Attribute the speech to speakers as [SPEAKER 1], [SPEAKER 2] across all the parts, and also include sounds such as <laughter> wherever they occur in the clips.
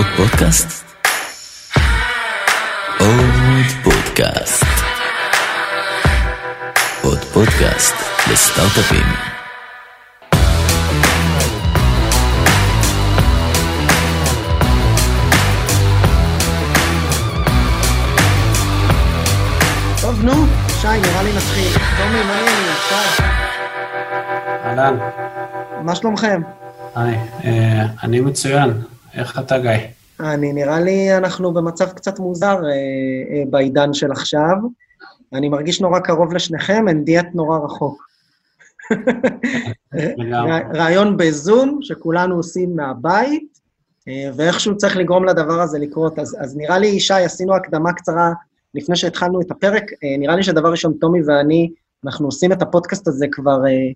[SPEAKER 1] עוד פודקאסט? עוד פודקאסט. עוד פודקאסט לסטארט-אפים.
[SPEAKER 2] טוב, נו, שי, נראה לי נתחיל. תומי, מה נהיה? שי,
[SPEAKER 3] אהלן,
[SPEAKER 2] מה שלומכם?
[SPEAKER 3] היי, אה, אני מצוין. איך אתה, גיא?
[SPEAKER 2] אני, נראה לי אנחנו במצב קצת מוזר אה, אה, בעידן של עכשיו. אני מרגיש נורא קרוב לשניכם, אין דיאט נורא רחוק. <laughs> רעיון בזום, שכולנו עושים מהבית, אה, ואיכשהו צריך לגרום לדבר הזה לקרות. אז, אז נראה לי, שי, עשינו הקדמה קצרה לפני שהתחלנו את הפרק. אה, נראה לי שדבר ראשון, טומי ואני, אנחנו עושים את הפודקאסט הזה כבר אה,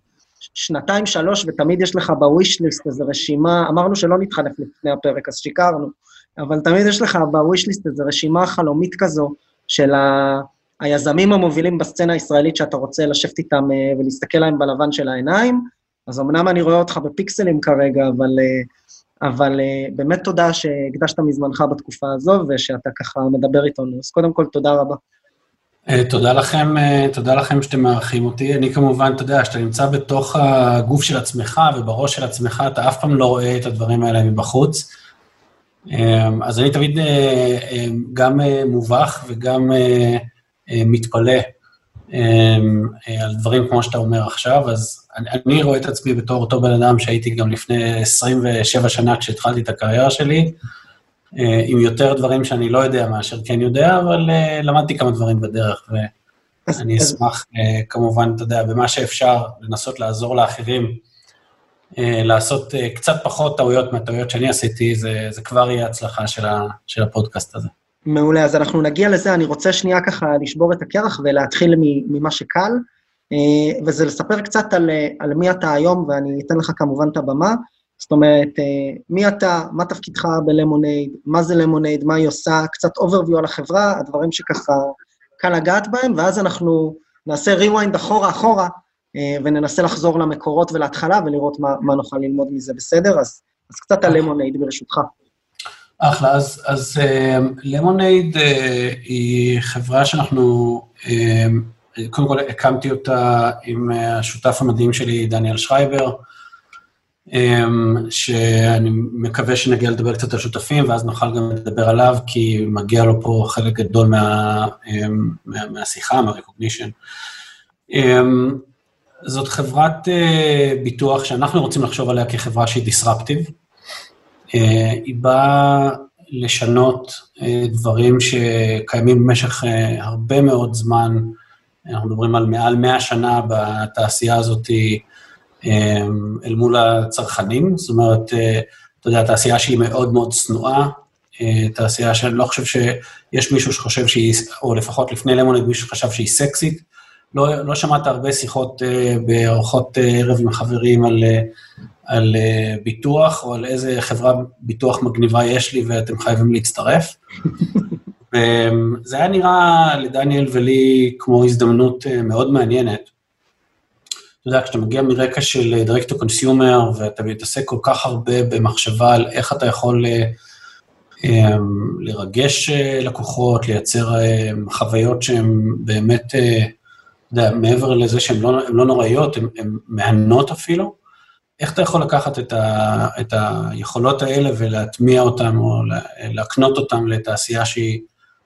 [SPEAKER 2] שנתיים, שלוש, ותמיד יש לך בוויש ליסט איזו רשימה, אמרנו שלא נתחלף לפני הפרק, אז שיקרנו, אבל תמיד יש לך בוויש ליסט איזו רשימה חלומית כזו של ה... היזמים המובילים בסצנה הישראלית שאתה רוצה לשבת איתם אה, ולהסתכל להם בלבן של העיניים. אז אמנם אני רואה אותך בפיקסלים כרגע, אבל, אה, אבל אה, באמת תודה שהקדשת מזמנך בתקופה הזו ושאתה ככה מדבר איתנו. אז קודם כל, תודה רבה.
[SPEAKER 3] אה, תודה לכם, אה, תודה לכם שאתם מארחים אותי. אני כמובן, אתה יודע, כשאתה נמצא בתוך הגוף של עצמך ובראש של עצמך, אתה אף פעם לא רואה את הדברים האלה מבחוץ. אה, אז אני תמיד גם מובך וגם מתפלא על דברים כמו שאתה אומר עכשיו, אז אני, רואה את עצמי בתור אותו בן אדם שהייתי גם לפני 27 שנה כשהתחלתי את הקריירה שלי, עם יותר דברים שאני לא יודע מאשר כן יודע, אבל אה, למדתי כמה דברים בדרך, ואני אשמח, אה, כמובן, אתה יודע, במה שאפשר, לנסות לעזור לאחרים, אה, לעשות אה, קצת פחות טעויות מהטעויות שאני עשיתי, זה, זה כבר יהיה הצלחה של, ה, של הפודקאסט הזה.
[SPEAKER 2] מעולה, אז אנחנו נגיע לזה, אני רוצה שנייה ככה לשבור את הקרח ולהתחיל ממה שקל, אה, וזה לספר קצת על, אה, על מי אתה היום, ואני אתן לך כמובן את הבמה. זאת אומרת, אה, מי אתה, מה תפקידך בלמונייד, מה זה למונייד, מה היא עושה, קצת overview על החברה, הדברים שככה קל לגעת בהם, ואז אנחנו נעשה rewind אחורה אחורה, אה, וננסה לחזור למקורות ולהתחלה ולראות מה, מה נוכל ללמוד מזה, בסדר? אז, אז קצת על למונייד ברשותך.
[SPEAKER 3] אחלה, אז, אז למונייד uh, היא חברה שאנחנו, קודם כל הקמתי אותה עם השותף המדהים שלי, דניאל שרייבר, שאני מקווה שנגיע לדבר קצת על שותפים, ואז נוכל גם לדבר עליו, כי מגיע לו פה חלק גדול מה, um, מה, מהשיחה, מה-recognition. Um, זאת חברת uh, ביטוח שאנחנו רוצים לחשוב עליה כחברה שהיא disruptive. Uh, היא באה לשנות uh, דברים שקיימים במשך הרבה מאוד זמן, אנחנו מדברים על מעל 100 שנה בתעשייה הזאת uh, אל מול הצרכנים, זאת אומרת, uh, אתה יודע, תעשייה שהיא מאוד מאוד צנועה, uh, תעשייה שאני לא חושב שיש מישהו שחושב שהיא, או לפחות לפני למונייד מישהו שחשב שהיא סקסית, לא, לא שמעת הרבה שיחות uh, בארוחות ערב עם חברים על... על ביטוח, או על איזה חברה ביטוח מגניבה יש לי ואתם חייבים להצטרף. <laughs> וזה היה נראה לדניאל ולי כמו הזדמנות מאוד מעניינת. אתה יודע, כשאתה מגיע מרקע של uh, direct to consumer, ואתה מתעסק כל כך הרבה במחשבה על איך אתה יכול uh, um, לרגש uh, לקוחות, לייצר חוויות שהן באמת, אתה יודע, מעבר לזה שהן לא, לא נוראיות, הן מהנות אפילו, איך אתה יכול לקחת את, ה, את היכולות האלה ולהטמיע אותן או להקנות אותן לתעשייה שהיא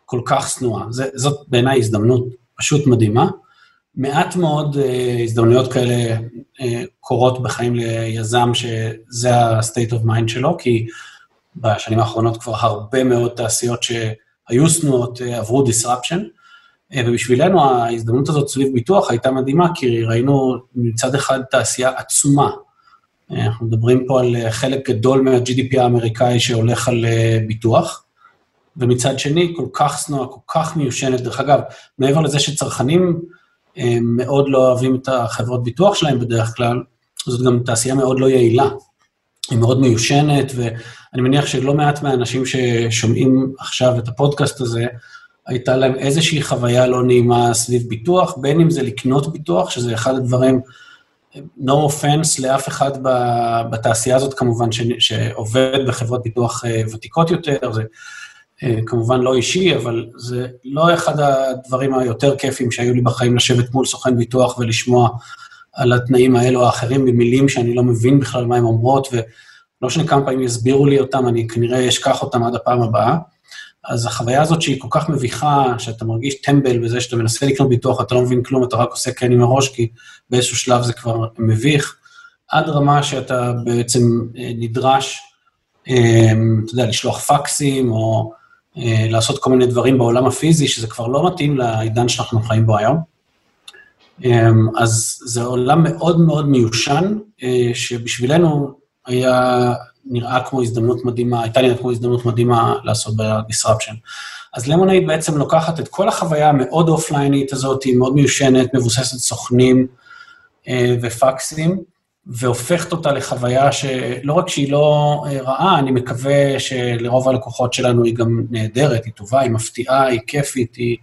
[SPEAKER 3] כל כך שנואה? זאת בעיניי הזדמנות פשוט מדהימה. מעט מאוד uh, הזדמנויות כאלה uh, קורות בחיים ליזם שזה ה-state of mind שלו, כי בשנים האחרונות כבר הרבה מאוד תעשיות שהיו שנואות uh, עברו disruption, ובשבילנו ההזדמנות הזאת סביב ביטוח הייתה מדהימה, כי ראינו מצד אחד תעשייה עצומה, אנחנו מדברים פה על חלק גדול מה-GDP האמריקאי שהולך על ביטוח, ומצד שני, כל כך שנואה, כל כך מיושנת. דרך אגב, מעבר לזה שצרכנים מאוד לא אוהבים את החברות ביטוח שלהם בדרך כלל, זאת גם תעשייה מאוד לא יעילה. היא מאוד מיושנת, ואני מניח שלא מעט מהאנשים ששומעים עכשיו את הפודקאסט הזה, הייתה להם איזושהי חוויה לא נעימה סביב ביטוח, בין אם זה לקנות ביטוח, שזה אחד הדברים no offense לאף אחד בתעשייה הזאת, כמובן, ש, שעובד בחברות ביטוח ותיקות יותר, זה כמובן לא אישי, אבל זה לא אחד הדברים היותר כיפים שהיו לי בחיים לשבת מול סוכן ביטוח ולשמוע על התנאים האלו האחרים במילים שאני לא מבין בכלל מה הן אומרות, ולא משנה כמה פעמים יסבירו לי אותם, אני כנראה אשכח אותם עד הפעם הבאה. אז החוויה הזאת שהיא כל כך מביכה, שאתה מרגיש טמבל בזה שאתה מנסה לקנות ביטוח, אתה לא מבין כלום, אתה רק עושה כן עם הראש, כי באיזשהו שלב זה כבר מביך, עד רמה שאתה בעצם אה, נדרש, אה, אתה יודע, לשלוח פקסים, או אה, לעשות כל מיני דברים בעולם הפיזי, שזה כבר לא מתאים לעידן שאנחנו חיים בו היום. אז זה עולם מאוד מאוד מיושן, שבשבילנו היה נראה כמו הזדמנות מדהימה, הייתה נראית כמו הזדמנות מדהימה לעשות ב-disruption. אז למונייד בעצם לוקחת את כל החוויה המאוד אופליינית הזאת, היא מאוד מיושנת, מבוססת סוכנים אה, ופקסים, והופכת אותה לחוויה שלא רק שהיא לא אה, רעה, אני מקווה שלרוב הלקוחות שלנו היא גם נהדרת, היא טובה, היא מפתיעה, היא כיפית, היא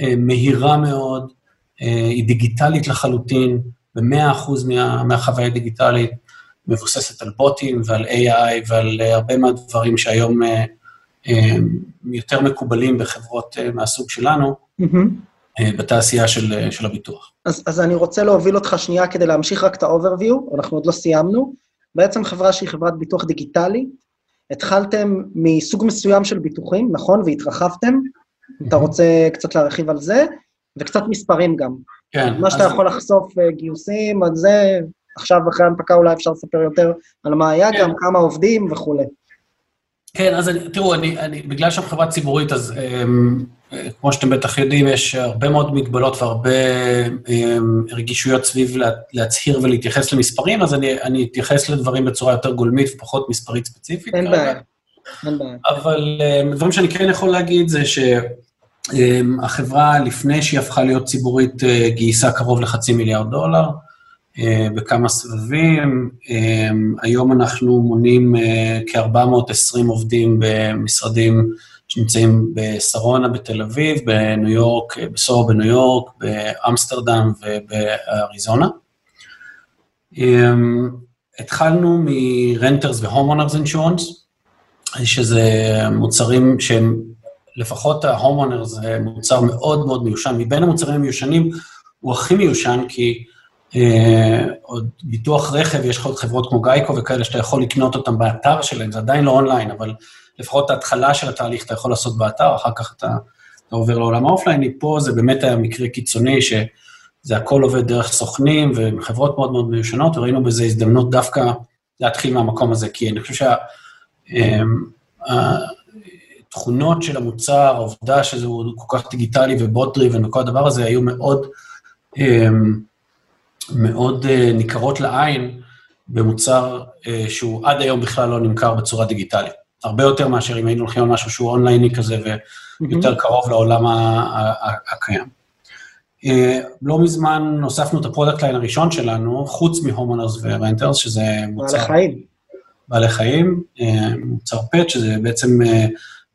[SPEAKER 3] אה, מהירה מאוד, אה, היא דיגיטלית לחלוטין, ב-100% מה, מהחוויה הדיגיטלית. מבוססת על בוטים ועל AI ועל הרבה מהדברים שהיום יותר מקובלים בחברות מהסוג שלנו, mm-hmm. בתעשייה של, של הביטוח.
[SPEAKER 2] אז, אז אני רוצה להוביל אותך שנייה כדי להמשיך רק את ה-overview, אנחנו עוד לא סיימנו. בעצם חברה שהיא חברת ביטוח דיגיטלי, התחלתם מסוג מסוים של ביטוחים, נכון? והתרחבתם. Mm-hmm. אתה רוצה קצת להרחיב על זה, וקצת מספרים גם. כן. מה שאתה אז... יכול לחשוף גיוסים, על זה, עכשיו אחרי ההנפקה אולי אפשר לספר יותר על מה היה, כן. גם כמה עובדים וכולי.
[SPEAKER 3] כן, אז אני, תראו, אני, אני, בגלל שאנחנו חברה ציבורית, אז um, כמו שאתם בטח יודעים, יש הרבה מאוד מגבלות והרבה um, רגישויות סביב לה, להצהיר ולהתייחס למספרים, אז אני, אני אתייחס לדברים בצורה יותר גולמית ופחות מספרית ספציפית.
[SPEAKER 2] אין בעיה.
[SPEAKER 3] אבל um, דברים שאני כן יכול להגיד זה שהחברה, um, לפני שהיא הפכה להיות ציבורית, uh, גייסה קרוב לחצי מיליארד דולר. אה, בכמה סבבים. אה, היום אנחנו מונים אה, כ-420 עובדים במשרדים שנמצאים בשרונה בתל אביב, בניו יורק, בסורו בניו יורק, באמסטרדם ובאריזונה. התחלנו מ-Renters ו-Homeowners Insurance, שזה מוצרים שהם, לפחות ה-Homeowners זה מוצר מאוד מאוד מיושן. מבין המוצרים המיושנים, הוא הכי מיושן כי אה, עוד ביטוח רכב, יש לך עוד חברות כמו Geico וכאלה שאתה יכול לקנות אותם באתר שלהם, זה עדיין לא אונליין, אבל לפחות ההתחלה של התהליך אתה יכול לעשות באתר, אחר כך אתה, אתה עובר לעולם האופלייני. פה זה באמת היה מקרה קיצוני, שזה הכל עובד דרך סוכנים וחברות מאוד מאוד מיושנות, וראינו בזה הזדמנות דווקא להתחיל מהמקום הזה, כי אני חושב שהתכונות אה, של המוצר, העובדה שזה כל כך דיגיטלי ו bot driven וכל הדבר הזה, היו מאוד... אה, מאוד אה, ניכרות לעין במוצר אה, שהוא עד היום בכלל לא נמכר בצורה דיגיטלית. הרבה יותר מאשר אם היינו הולכים על משהו שהוא אונלייני כזה ויותר. קרוב לעולם הקיים. אה, לא מזמן הוספנו את ה product line הראשון שלנו, חוץ מ homeowners ו renters, שזה מוצר...
[SPEAKER 2] בעלי חיים.
[SPEAKER 3] בעלי חיים, אה, מוצר pet, שזה בעצם אה,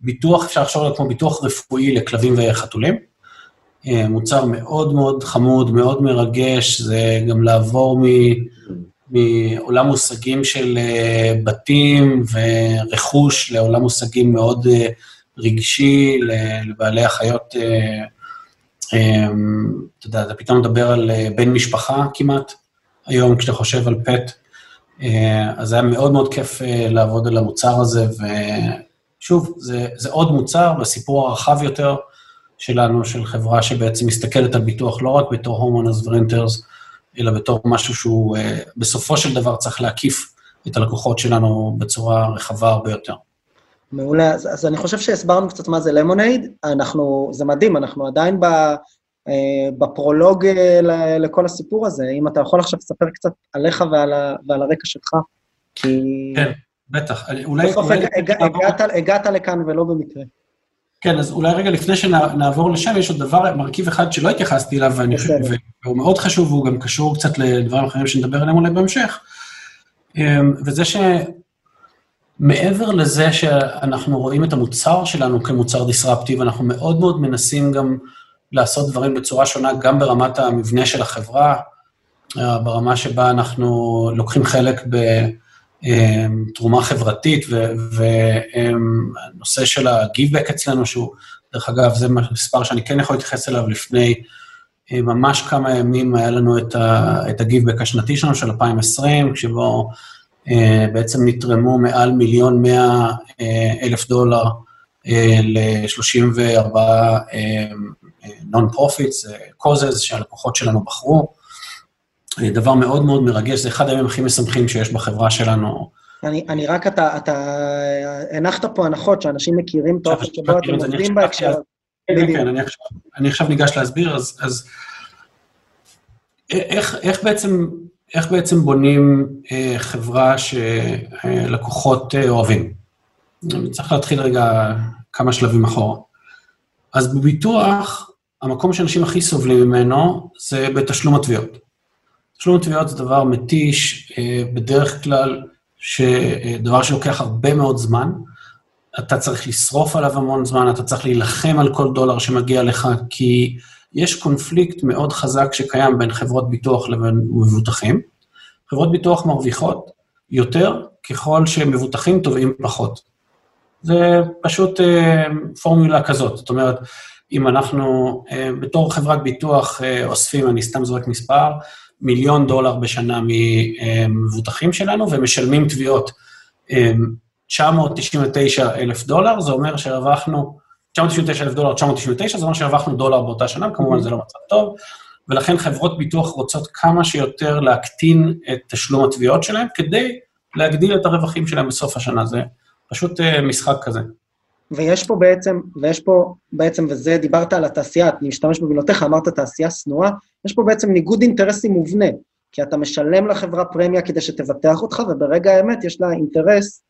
[SPEAKER 3] ביטוח, אפשר לחשוב עליו כמו ביטוח רפואי לכלבים וחתולים. אה, מוצר מאוד מאוד חמוד, מאוד מרגש, זה גם לעבור מ... מעולם מושגים של אה, בתים ורכוש לעולם מושגים מאוד אה, רגשי לבעלי החיות. אתה יודע, אתה פתאום מדבר על בן משפחה כמעט, היום כשאתה חושב על פט. אז היה מאוד מאוד כיף לעבוד על המוצר הזה, ושוב, זה, זה עוד מוצר בסיפור הרחב יותר, שלנו, של חברה שבעצם מסתכלת על ביטוח לא רק בתור הומונרס ורנטרס, אלא בתור משהו שהוא אה, בסופו של דבר צריך להקיף את הלקוחות שלנו בצורה רחבה הרבה יותר.
[SPEAKER 2] מעולה, אז, אז אני חושב שהסברנו קצת מה זה למונייד, אנחנו, זה מדהים, אנחנו עדיין ב, אה, בפרולוג אה, לכל הסיפור הזה, אם אתה יכול עכשיו לספר קצת עליך ועל, ה, ועל הרקע שלך,
[SPEAKER 3] כי... כן, בטח, אולי...
[SPEAKER 2] בסוף אולי... הג, הגעת, הגעת לכאן ולא במקרה.
[SPEAKER 3] כן, אז אולי רגע לפני שנעבור לשם, יש עוד דבר, מרכיב אחד שלא התייחסתי אליו, ואני חושב, והוא מאוד חשוב, והוא גם קשור קצת לדברים אחרים שנדבר עליהם אולי בהמשך, אמ, וזה שמעבר לזה שאנחנו רואים את המוצר שלנו כמוצר דיסרפטיב, אנחנו מאוד מאוד מנסים גם לעשות דברים בצורה שונה, גם ברמת המבנה של החברה. אה, ברמה שבה אנחנו לוקחים חלק בתרומה חברתית, והנושא של הגיבבק אצלנו, שהוא, דרך אגב, זה מספר שאני כן יכול להתייחס אליו לפני ממש כמה ימים, היה לנו את הגיבבק השנתי שלנו של 2020, שבו בעצם נתרמו מעל מיליון מאה אלף דולר ל-34 non-profits, causes שהלקוחות שלנו בחרו. דבר מאוד מאוד מרגש, זה אחד הימים הכי משמחים שיש בחברה שלנו.
[SPEAKER 2] אני, אני רק, אתה, אתה הנחת פה הנחות שאנשים מכירים את האופן שבו אתם עובדים בהקשר.
[SPEAKER 3] כן, כן, אני עכשיו, אני עכשיו ניגש להסביר, אז, אז איך, איך, בעצם, איך בעצם בונים אה, חברה שלקוחות אה, אוהבים? אני צריך להתחיל רגע כמה שלבים אחורה. אז בביטוח, המקום שאנשים הכי סובלים ממנו זה בתשלום התביעות. תשלום התביעות זה דבר מתיש, אה, בדרך כלל, דבר שלוקח הרבה מאוד זמן. אתה צריך לשרוף עליו המון זמן, אתה צריך להילחם על כל דולר שמגיע לך, כי יש קונפליקט מאוד חזק שקיים בין חברות ביטוח לבין מבוטחים. חברות ביטוח מרוויחות יותר ככל שמבוטחים תובעים פחות. זה פשוט אה, פורמולה כזאת. זאת אומרת, אם אנחנו אה, בתור חברת ביטוח אה, אוספים, אני סתם זורק מספר, מיליון דולר בשנה ממבוטחים שלנו ומשלמים תביעות 999 אלף דולר, זה אומר שהרווחנו, 999 אלף דולר, 999, זה אומר שהרווחנו דולר באותה שנה, כמובן זה לא מצב טוב, ולכן חברות ביטוח רוצות כמה שיותר להקטין את תשלום התביעות שלהם, כדי להגדיל את הרווחים שלהם בסוף השנה. זה פשוט משחק כזה.
[SPEAKER 2] ויש פה בעצם, ויש פה בעצם, וזה, דיברת על התעשייה, אני משתמש במילותיך, אמרת תעשייה שנואה, יש פה בעצם ניגוד אינטרסים מובנה, כי אתה משלם לחברה פרמיה כדי שתבטח אותך, וברגע האמת יש לה אינטרס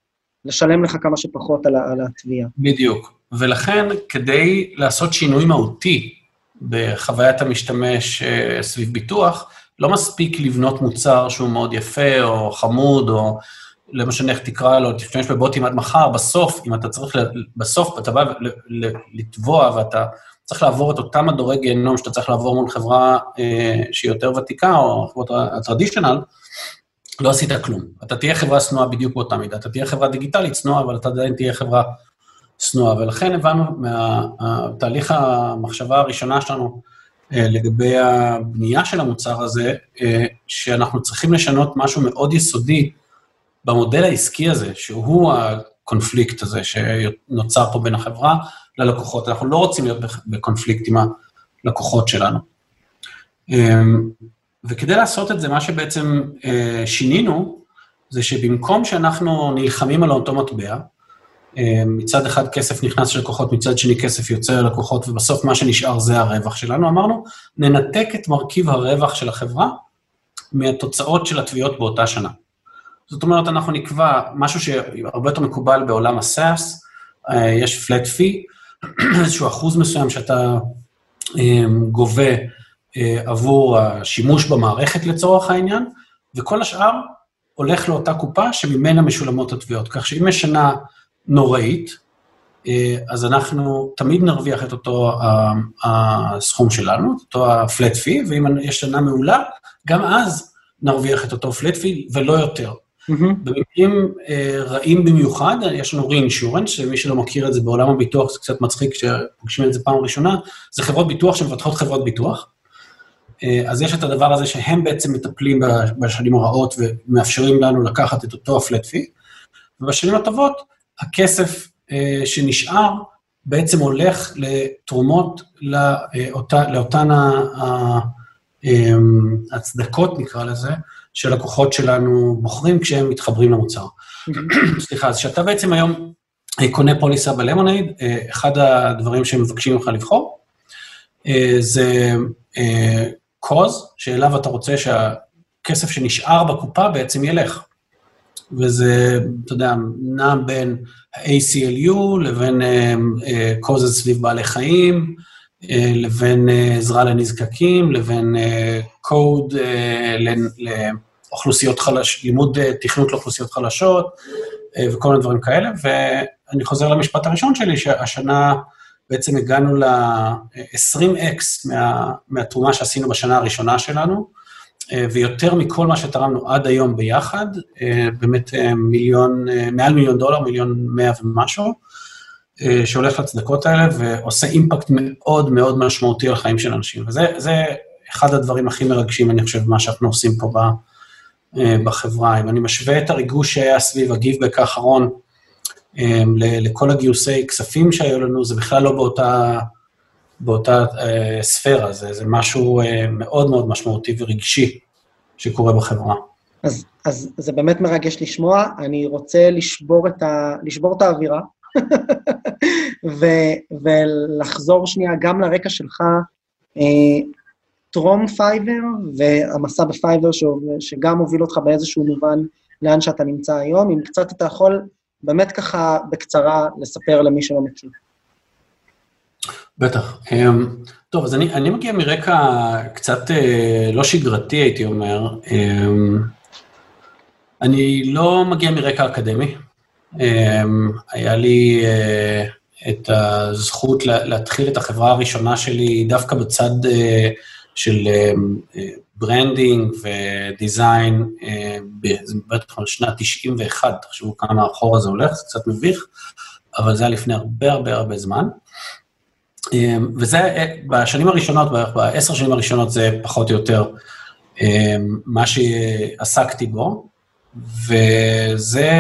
[SPEAKER 2] לשלם לך כמה שפחות על, על התביעה.
[SPEAKER 3] בדיוק. ולכן, כדי לעשות שינוי מהותי בחוויית המשתמש uh, סביב ביטוח, לא מספיק לבנות מוצר שהוא מאוד יפה, או חמוד, או לא משנה איך תקרא לו, תשתמש בבוטים עד מחר, בסוף, אם אתה צריך, בסוף אתה בא לתבוע ואתה צריך לעבור את אותם מדורי גיהנום שאתה צריך לעבור מול חברה אה, שהיא יותר ותיקה, או חברות הטרדישיונל, לא עשית כלום. אתה תהיה חברה שנואה בדיוק באותה מידה. אתה תהיה חברה דיגיטלית שנואה, אבל אתה עדיין תהיה חברה שנואה. ולכן הבנו מהתהליך המחשבה הראשונה שלנו אה, לגבי הבנייה של המוצר הזה, אה, שאנחנו צריכים לשנות משהו מאוד יסודי במודל העסקי הזה, שהוא הקונפליקט הזה שנוצר פה בין החברה ללקוחות. אנחנו לא רוצים להיות בקונפליקט עם הלקוחות שלנו. אמ, וכדי לעשות את זה, מה שבעצם אה, שינינו, זה שבמקום שאנחנו נלחמים על אותו מטבע, אה, מצד אחד כסף נכנס של לקוחות, מצד שני כסף יוצא ללקוחות, ובסוף מה שנשאר זה הרווח שלנו, אמרנו, ננתק את מרכיב הרווח של החברה מהתוצאות של התביעות באותה שנה. זאת אומרת, אנחנו נקבע משהו שהרבה יותר מקובל בעולם ה-SaaS, אה, יש flat fee, <clears throat> איזשהו אחוז מסוים שאתה גובה אה, עבור השימוש במערכת לצורך העניין, וכל השאר הולך לאותה קופה שממנה משולמות התביעות. כך שאם יש שנה נוראית, אה, אז אנחנו תמיד נרוויח את אותו הסכום שלנו, את אותו ה-flat fee, ואם יש שנה מעולה, גם אז נרוויח את אותו flat fee ולא יותר. Mm-hmm. במקרים אה, רעים במיוחד, יש לנו re-insurance, שמי שלא מכיר את זה בעולם הביטוח, זה קצת מצחיק כשפוגשים את זה פעם ראשונה, זה חברות ביטוח שמבטחות חברות ביטוח. אה, אז יש את הדבר הזה שהם בעצם מטפלים בשנים הרעות ומאפשרים לנו לקחת את אותו הפלט פי, ובשנים הטובות, הכסף אה, שנשאר בעצם הולך לתרומות לאותן ההצדקות, נקרא לזה, שלקוחות שלנו בוחרים כשהם מתחברים למוצר. סליחה, אז כשאתה בעצם היום קונה פוליסה בלמונייד, אחד הדברים שהם מבקשים ממך לבחור, זה קוז, שאליו אתה רוצה שהכסף שנשאר בקופה בעצם ילך. וזה, אתה יודע, נע בין ה-ACLU לבין קוזס סביב בעלי חיים, לבין עזרה לנזקקים, לבין קוד לאוכלוסיות חלשות, לימוד תכנות לאוכלוסיות חלשות וכל מיני דברים כאלה. ואני חוזר למשפט הראשון שלי, שהשנה בעצם הגענו ל-20x מה, מהתרומה שעשינו בשנה הראשונה שלנו, ויותר מכל מה שתרמנו עד היום ביחד, באמת מיליון, מעל מיליון דולר, מיליון מאה ומשהו, שהולך לצדקות האלה ועושה אימפקט מאוד מאוד משמעותי על החיים של אנשים. וזה אחד הדברים הכי מרגשים, אני חושב, מה שאנחנו עושים פה בחברה. אם אני משווה את הריגוש שהיה סביב הגיבבק האחרון, לכל הגיוסי כספים שהיו לנו, זה בכלל לא באותה, באותה אה, ספירה, זה, זה משהו אה, מאוד מאוד משמעותי ורגשי שקורה בחברה.
[SPEAKER 2] אז, אז זה באמת מרגש לשמוע, אני רוצה לשבור את, ה, לשבור את האווירה <laughs> ו, ולחזור שנייה גם לרקע שלך, אה, טרום Fiverr והמסע ב Fiverr שגם הוביל אותך באיזשהו מובן לאן שאתה נמצא היום, אם קצת אתה יכול באמת ככה בקצרה לספר למי שלא מכיר.
[SPEAKER 3] בטח. אמ, טוב, אז אני, אני מגיע מרקע קצת אה, לא שגרתי, הייתי אומר. אמ, אני לא מגיע מרקע אקדמי. אמ, היה לי אה, את הזכות להתחיל את החברה הראשונה שלי דווקא בצד אה, של branding ו design, אה, בטח בשנת 91, תחשבו כמה אחורה זה הולך, זה קצת מביך, אבל זה היה לפני הרבה הרבה הרבה זמן. אה, וזה, אה, בשנים הראשונות, בערך בעשר שנים הראשונות, זה פחות או יותר מה שעסקתי בו, וזה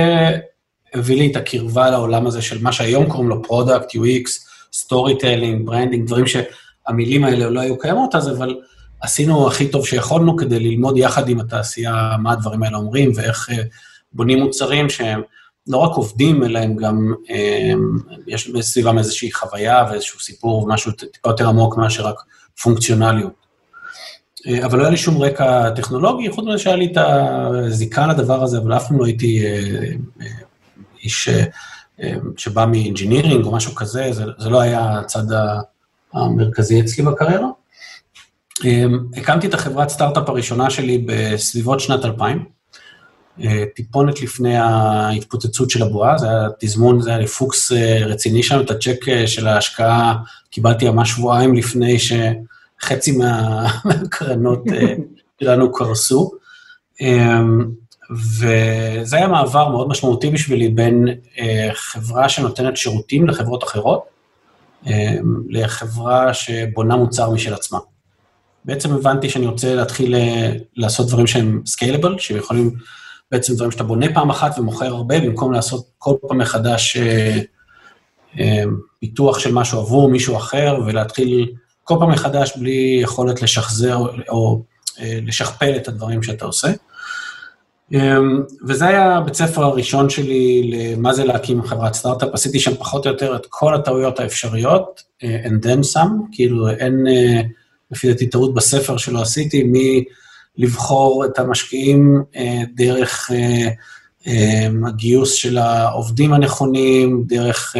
[SPEAKER 3] הביא לי את הקרבה לעולם הזה של מה שהיום קוראים לו product, UX, storytelling, branding, דברים שהמילים האלה לא היו קיימות אז, אבל עשינו הכי טוב שיכולנו כדי ללמוד יחד עם התעשייה מה הדברים האלה אומרים ואיך אה, בונים מוצרים שהם לא רק עובדים, אלא הם גם, הם, אה, יש סביבם איזושהי חוויה ואיזשהו סיפור, משהו טיפה יותר עמוק מאשר רק פונקציונליות. אה, אבל לא היה לי שום רקע טכנולוגי, חוץ מזה שהיה לי את הזיקה לדבר הזה, אבל אף פעם לא הייתי איש שבא מ engineering או משהו כזה, זה, זה לא היה הצד המרכזי אצלי בקריירה. אמ, הקמתי את החברת סטארט-אפ הראשונה שלי בסביבות שנת 2000, אה, טיפונת לפני ההתפוצצות של הבועה, זה היה תזמון, זה היה לי פוקס אה, רציני שם, את הצ'ק אה, של ההשקעה קיבלתי ממש שבועיים לפני שחצי מה, <laughs> מהקרנות <laughs> שלנו קרסו. אמ, וזה היה מעבר מאוד משמעותי בשבילי בין חברה שנותנת שירותים לחברות אחרות, לחברה שבונה מוצר משל עצמה. בעצם הבנתי שאני רוצה להתחיל אה, לעשות דברים שהם סקיילבל, שיכולים, בעצם דברים שאתה בונה פעם אחת ומוכר הרבה, במקום לעשות כל פעם מחדש אה, אה, פיתוח של משהו עבור מישהו אחר, ולהתחיל כל פעם מחדש בלי יכולת לשחזר או לשכפל את הדברים שאתה עושה. וזה היה הבית ספר הראשון שלי למה זה להקים חברת סטארט-אפ. עשיתי שם פחות או יותר את כל הטעויות האפשריות, and then some, כאילו אין... לפי דעתי טעות בספר שלא עשיתי, מלבחור את המשקיעים אה, דרך אה, אה, הגיוס של העובדים הנכונים, דרך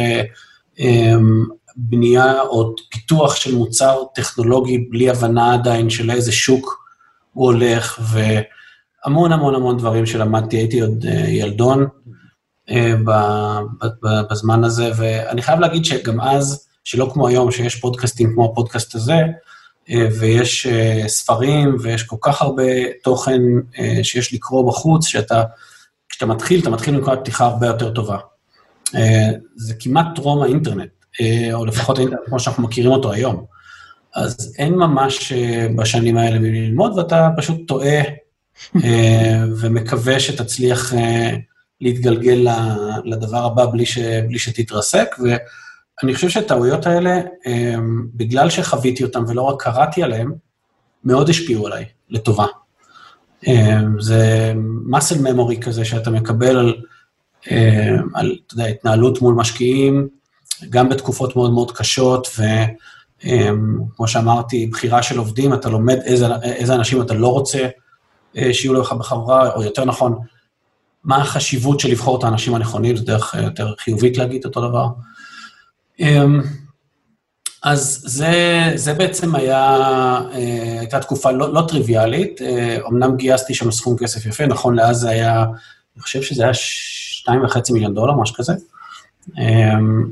[SPEAKER 3] בנייה או פיתוח של מוצר טכנולוגי בלי הבנה עדיין של איזה שוק הוא הולך, והמון המון המון דברים שלמדתי, הייתי עוד ילדון בזמן הזה, ואני חייב להגיד שגם אז, שלא כמו היום, שיש פודקאסטים כמו הפודקאסט הזה, אה, ויש אה, ספרים, ויש כל כך הרבה תוכן אה, שיש לקרוא בחוץ, שאתה, כשאתה מתחיל, אתה מתחיל מנקודת פתיחה הרבה יותר טובה. זה כמעט טרום האינטרנט, או לפחות האינטרנט כמו שאנחנו מכירים אותו היום. אז אין ממש בשנים האלה מי ללמוד, ואתה פשוט טועה ומקווה שתצליח להתגלגל לדבר הבא בלי, ש, בלי שתתרסק, אני חושב שהטעויות האלה, הם, בגלל שחוויתי אותן ולא רק קראתי עליהן, מאוד השפיעו עליי, לטובה. זה muscle memory כזה שאתה מקבל על, על, אתה יודע, התנהלות מול משקיעים, גם בתקופות מאוד מאוד קשות, וכמו שאמרתי, בחירה של עובדים, אתה לומד איזה, איזה אנשים אתה לא רוצה אה, שיהיו לך בחברה, או יותר נכון, מה החשיבות של לבחור את האנשים הנכונים, זו דרך יותר חיובית להגיד אותו דבר. אמ, אז זה, זה בעצם היה, אה, הייתה תקופה לא, לא טריוויאלית, אה, אמנם גייסתי שם סכום כסף יפה, נכון לאז זה היה, אני חושב שזה היה שתיים וחצי מיליון דולר, משהו כזה. אמ,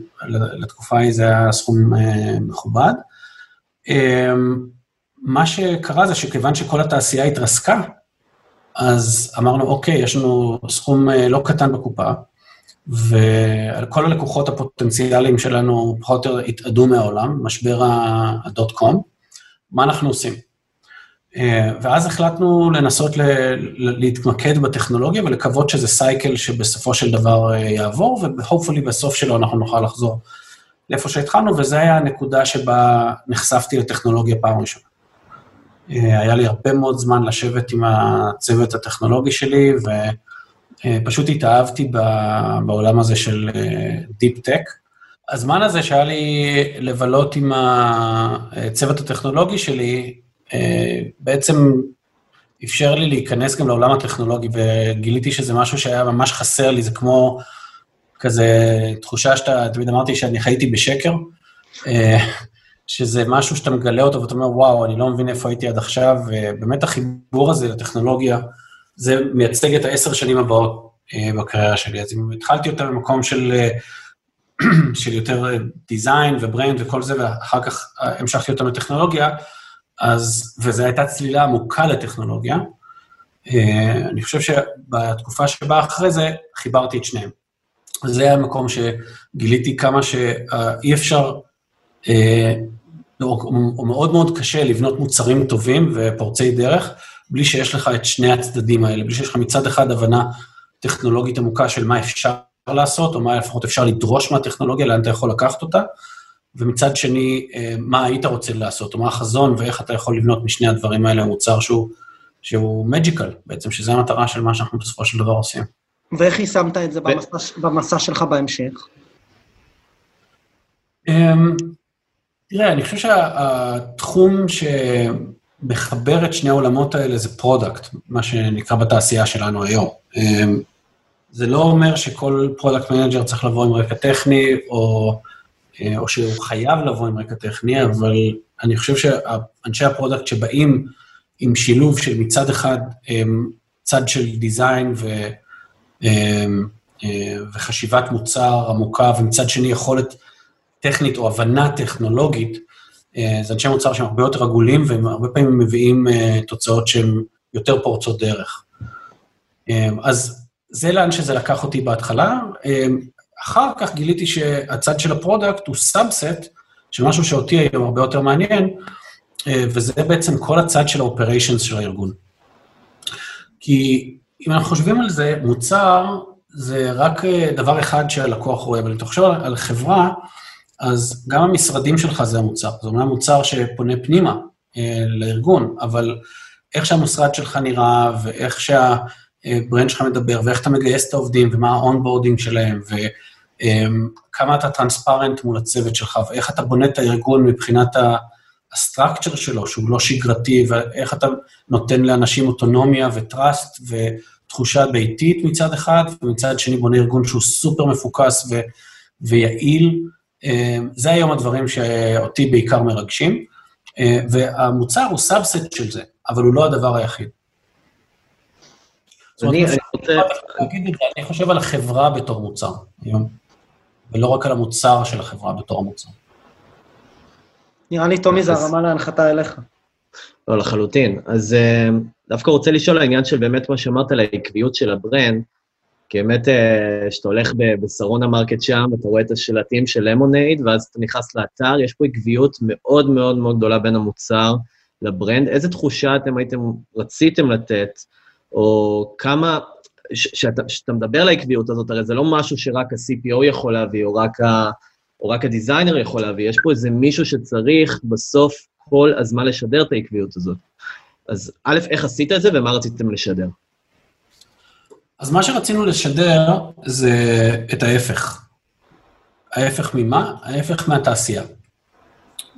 [SPEAKER 3] לתקופה ההיא זה היה סכום אה, מכובד. אמ, מה שקרה זה שכיוון שכל התעשייה התרסקה, אז אמרנו, אוקיי, יש לנו סכום אה, לא קטן בקופה, וכל הלקוחות הפוטנציאליים שלנו פחות או יותר התאדו מהעולם, משבר הדוט קום, מה אנחנו עושים? אה, ואז החלטנו לנסות להתמקד בטכנולוגיה ולקוות שזה סייקל שבסופו של דבר אה, יעבור, והופפולי בסוף שלו אנחנו נוכל לחזור לאיפה שהתחלנו, וזו הייתה הנקודה שבה נחשפתי לטכנולוגיה פעם ראשונה. אה, היה לי הרבה מאוד זמן לשבת עם הצוות הטכנולוגי שלי, ופשוט התאהבתי בעולם הזה של דיפ טק. הזמן הזה שהיה לי לבלות עם הצוות הטכנולוגי שלי, אה, בעצם אפשר לי להיכנס גם לעולם הטכנולוגי, וגיליתי שזה משהו שהיה ממש חסר לי, זה כמו כזה תחושה שאתה, תמיד אמרתי שאני חייתי בשקר, אה, שזה משהו שאתה מגלה אותו ואתה אומר, וואו, אני לא מבין איפה הייתי עד עכשיו, ובאמת החיבור הזה לטכנולוגיה, זה מייצג את העשר שנים הבאות אה, בקריירה שלי. אז אם התחלתי אותה במקום של, <clears throat> של יותר design ו brand וכל זה, ואחר כך המשכתי אותה לטכנולוגיה, אז, וזו הייתה צלילה עמוקה לטכנולוגיה. אה, אני חושב שבתקופה שבאה אחרי זה, חיברתי את שניהם. זה המקום שגיליתי כמה שאי אפשר, אה, או מאוד מאוד קשה לבנות מוצרים טובים ופורצי דרך, בלי שיש לך את שני הצדדים האלה, בלי שיש לך מצד אחד הבנה טכנולוגית עמוקה של מה אפשר לעשות, או מה לפחות אפשר לדרוש מהטכנולוגיה, לאן אתה יכול לקחת אותה, ומצד שני, אה, מה היית רוצה לעשות, או מה החזון, ואיך אתה יכול לבנות משני הדברים האלה מוצר שהוא, שהוא magical, בעצם, שזו המטרה של מה שאנחנו בסופו של דבר עושים.
[SPEAKER 2] ואיך יישמת את זה ו... במסע, במסע שלך בהמשך?
[SPEAKER 3] אמ, תראה, אני חושב שהתחום שמחבר את שני העולמות האלה זה product, מה שנקרא בתעשייה שלנו היום. אמ, זה לא אומר שכל product manager צריך לבוא עם רקע טכני, או... אה, או שהוא חייב לבוא עם רקע טכני, אבל אני חושב שאנשי ה product שבאים עם שילוב של מצד אחד צד של design ו, אה, וחשיבת מוצר עמוקה, ומצד שני יכולת טכנית או הבנה טכנולוגית, אה, זה אנשי מוצר שהם הרבה יותר עגולים, והם הרבה פעמים מביאים תוצאות שהן יותר פורצות דרך. אז זה לאן שזה לקח אותי בהתחלה. אחר כך גיליתי שהצד של ה product הוא subset של משהו שאותי היום הרבה יותר מעניין, אה, וזה בעצם כל הצד של ה operations של הארגון. כי אם אנחנו חושבים על זה, מוצר זה רק אה, דבר אחד שהלקוח רואה, אבל אם אתה חושב על חברה, אז גם המשרדים שלך זה המוצר. זה אומנם מוצר שפונה פנימה אה, לארגון, אבל איך שהמשרד שלך נראה, ואיך שה brand שלך מדבר, ואיך אתה מגייס את העובדים, ומה ה onboarding שלהם, ו... אמ, אתה transparent מול הצוות שלך, ואיך אתה בונה את הארגון מבחינת ה structure שלו, שהוא לא שגרתי, ואיך אתה נותן לאנשים אוטונומיה ו trust ותחושה ביתית מצד אחד, ומצד שני בונה ארגון שהוא סופר מפוקס ו, ויעיל. אמ, זה היום הדברים שאותי בעיקר מרגשים, אמ, והמוצר הוא subset של זה, אבל הוא לא הדבר היחיד. אני רוצה... אני חושב על החברה בתור מוצר היום. ולא רק על המוצר של החברה בתור המוצר.
[SPEAKER 2] נראה לי, טומי, זה הרמה להנחתה אליך.
[SPEAKER 4] לא, לחלוטין. אז אה, דווקא רוצה לשאול העניין של באמת מה שאמרת על העקביות של הברנד, כי באמת, אה, כשאתה הולך בשרון market שם, אתה רואה את השלטים של למונייד, ואז אתה נכנס לאתר, יש פה עקביות מאוד מאוד מאוד גדולה בין המוצר ל brand. איזה תחושה אתם הייתם, רציתם לתת, או כמה, כשאתה מדבר על העקביות הזאת, הרי זה לא משהו שרק ה-CPO יכול להביא, או רק, ה, או רק ה designer יכול להביא, יש פה איזה מישהו שצריך בסוף כל הזמן לשדר את העקביות הזאת. אז א', איך עשית את זה ומה רציתם לשדר?
[SPEAKER 3] אז מה שרצינו לשדר זה את ההפך. ההפך ממה? ההפך מהתעשייה.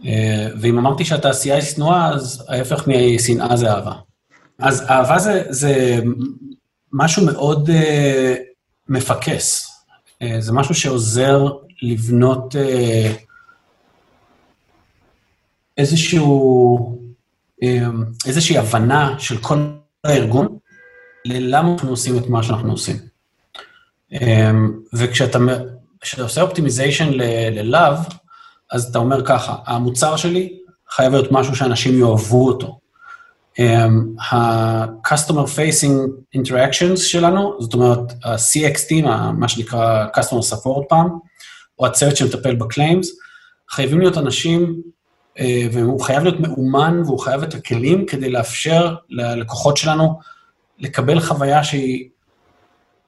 [SPEAKER 3] אה, ואם אמרתי שהתעשייה היא שנואה, אז ההפך משנאה זה אהבה. אז אהבה זה, זה משהו מאוד uh, מפקס. Uh, זה משהו שעוזר לבנות uh, איזשהו, uh, איזושהי הבנה של כל הארגון, ללמה אנחנו עושים את מה שאנחנו עושים. Um, וכשאתה עושה אופטימיזיישן ללאו, אז אתה אומר ככה, המוצר שלי חייב להיות משהו שאנשים יאהבו אותו. Um, ה-customer facing interactions שלנו, זאת אומרת, ה-CXT, מה שנקרא customer support פעם, או הצוות שמטפל ב claims, חייבים להיות אנשים, uh, והוא חייב להיות מאומן והוא חייב את הכלים כדי לאפשר ללקוחות שלנו לקבל חוויה שהיא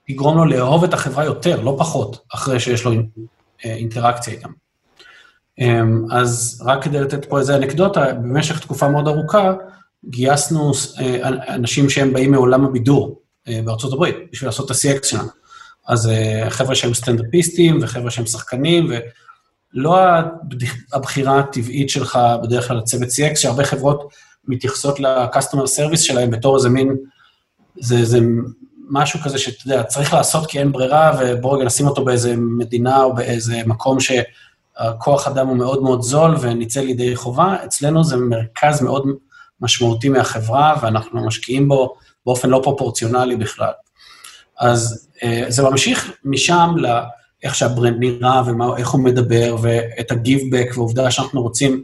[SPEAKER 3] תגרום לו לאהוב את החברה יותר, לא פחות, אחרי שיש לו אה, אינטראקציה איתם. אמ, אז רק כדי לתת פה איזה אנקדוטה, במשך תקופה מאוד ארוכה גייסנו אה, אנשים שהם באים מעולם הבידור אה, בארצות הברית, בשביל לעשות את ה-CX שלנו. אז חבר'ה שהם סטנדאפיסטים וחבר'ה שהם שחקנים, ולא הבחירה הטבעית שלך בדרך כלל לצוות CX, שהרבה חברות מתייחסות ל-customer service שלהם בתור איזה מין, זה, זה משהו כזה שאתה יודע, צריך לעשות כי אין ברירה, ובואו רגע נשים אותו באיזה מדינה או באיזה מקום שהכוח אדם הוא מאוד מאוד זול ונצא לידי חובה. אצלנו זה מרכז מאוד משמעותי מהחברה, ואנחנו משקיעים בו באופן לא פרופורציונלי בכלל. אז אה, זה ממשיך משם לאיך שהברנד נראה ואיך הוא מדבר, ואת ה-give-back, ועובדה שאנחנו רוצים